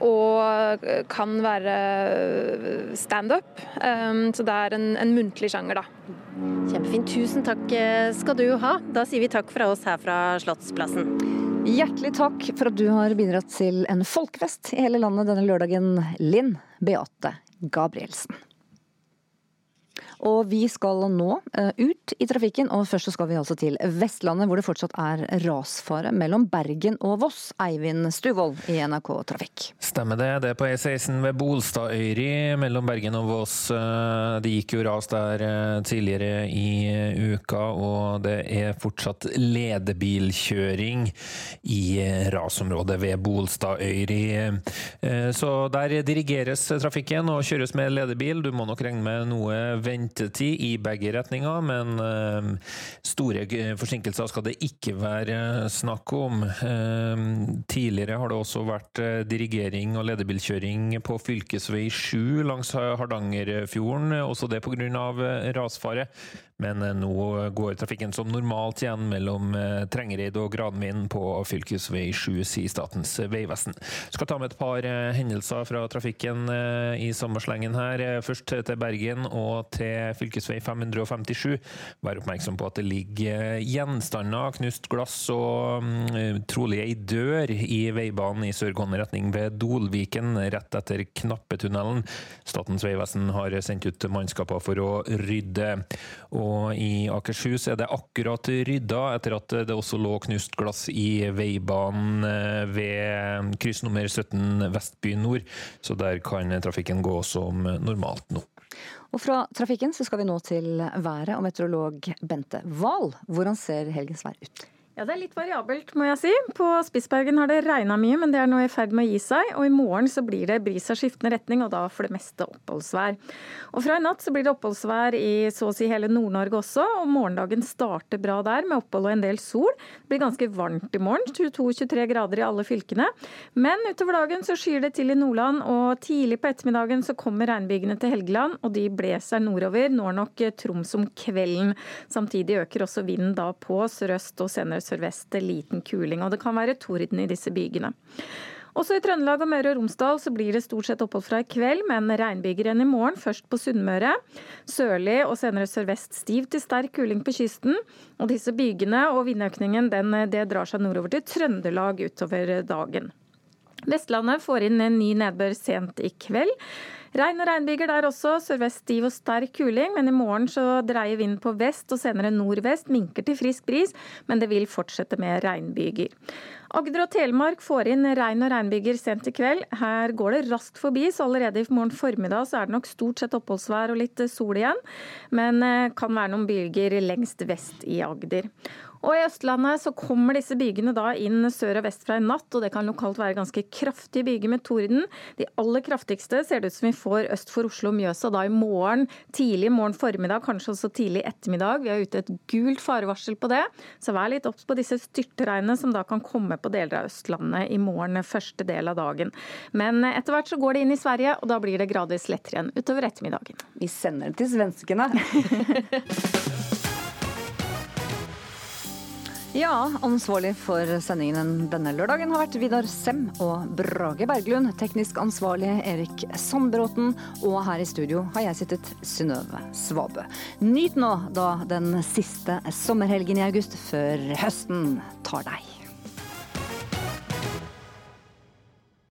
Og eh, kan være eh, standup. Um, så det er en, en muntlig sjanger, da. Kjempefint. Tusen takk eh, skal du ha. Da sier vi takk fra oss her fra Slottsplassen. Hjertelig takk for at du har bidratt til en folkefest i hele landet denne lørdagen, Linn Beate Gabrielsen. Og vi skal nå eh, ut i trafikken, og først så skal vi altså til Vestlandet, hvor det fortsatt er rasfare mellom Bergen og Voss. Eivind Stuvold i NRK Trafikk. Stemmer det. Det er på E16 ved Bolstadøyri mellom Bergen og Voss. Eh, Det gikk jo ras der eh, tidligere i uka, og det er fortsatt ledebilkjøring i rasområdet ved Bolstadøyri. Så der dirigeres trafikken og kjøres med ledebil. Du må nok regne med noe venting ventetid i begge retninger, men eh, store forsinkelser skal det ikke være snakk om. Tidligere har det også vært dirigering og ledebilkjøring på fv. 7 langs Hardangerfjorden, også det pga. rasfare. Men eh, nå går trafikken som normalt igjen mellom eh, Trengereid og Granvin på fv. 7, sier Statens vegvesen. Skal ta med et par eh, hendelser fra trafikken i samme slengen her. Først til Bergen og til fv. 557. Vær oppmerksom på at det ligger gjenstander, knust glass og mm, trolig ei dør i veibanen i sørgående retning ved Dolviken, rett etter Knappetunnelen. Statens vegvesen har sendt ut mannskaper for å rydde. Og i Akershus er det akkurat rydda etter at det også lå knust glass i veibanen eh, ved kryss nummer 17 Vestby nord, så der kan trafikken gå som normalt nå. Og fra trafikken så skal vi nå til været og meteorolog Bente Wahl. Hvordan ser helgens vær ut? Ja, Det er litt variabelt, må jeg si. På Spitsbergen har det regna mye, men det er nå i ferd med å gi seg. Og i morgen så blir det bris av skiftende retning, og da for det meste oppholdsvær. Og fra i natt så blir det oppholdsvær i så å si hele Nord-Norge også, og morgendagen starter bra der med opphold og en del sol. Det blir ganske varmt i morgen, 22-23 grader i alle fylkene. Men utover dagen så skyer det til i Nordland, og tidlig på ettermiddagen så kommer regnbygene til Helgeland, og de blåser nordover, når nok Troms om kvelden. Samtidig øker også vinden da på sørøst og senere sørvest liten kuling. Og det kan være torden i disse bygene. Også i Trøndelag og Møre og Romsdal så blir det stort sett opphold fra i kveld, men regnbyger igjen i morgen, først på Sunnmøre. Sørlig og senere sørvest stiv til sterk kuling på kysten. Og disse bygene og vindøkningen den, det drar seg nordover til Trøndelag utover dagen. Vestlandet får inn en ny nedbør sent i kveld. Regn og regnbyger der også. Sørvest stiv og sterk kuling, men i morgen så dreier vinden på vest og senere nordvest. Minker til frisk bris, men det vil fortsette med regnbyger. Agder og Telemark får inn regn og regnbyger sent i kveld. Her går det raskt forbi, så allerede i morgen formiddag så er det nok stort sett oppholdsvær og litt sol igjen. Men eh, kan være noen byger lengst vest i Agder. Og I Østlandet så kommer disse bygene da inn sør og vest fra i natt, og det kan lokalt være ganske kraftige byger med torden. De aller kraftigste ser det ut som vi får øst for Oslo og Mjøsa da i morgen, tidlig morgen formiddag, kanskje også tidlig ettermiddag. Vi har ute et gult farevarsel på det, så vær litt obs på disse styrtregnene som da kan komme på deler av Østlandet i morgen første del av dagen. Men etter hvert så går det inn i Sverige, og da blir det gradvis lettere igjen utover ettermiddagen. Vi sender det til svenskene. Ja, ansvarlig for sendingen denne lørdagen har vært Vidar Sem og Brage Berglund. Teknisk ansvarlig Erik Sandbråten. Og her i studio har jeg sittet Synnøve Svabø. Nyt nå da den siste sommerhelgen i august før høsten tar deg.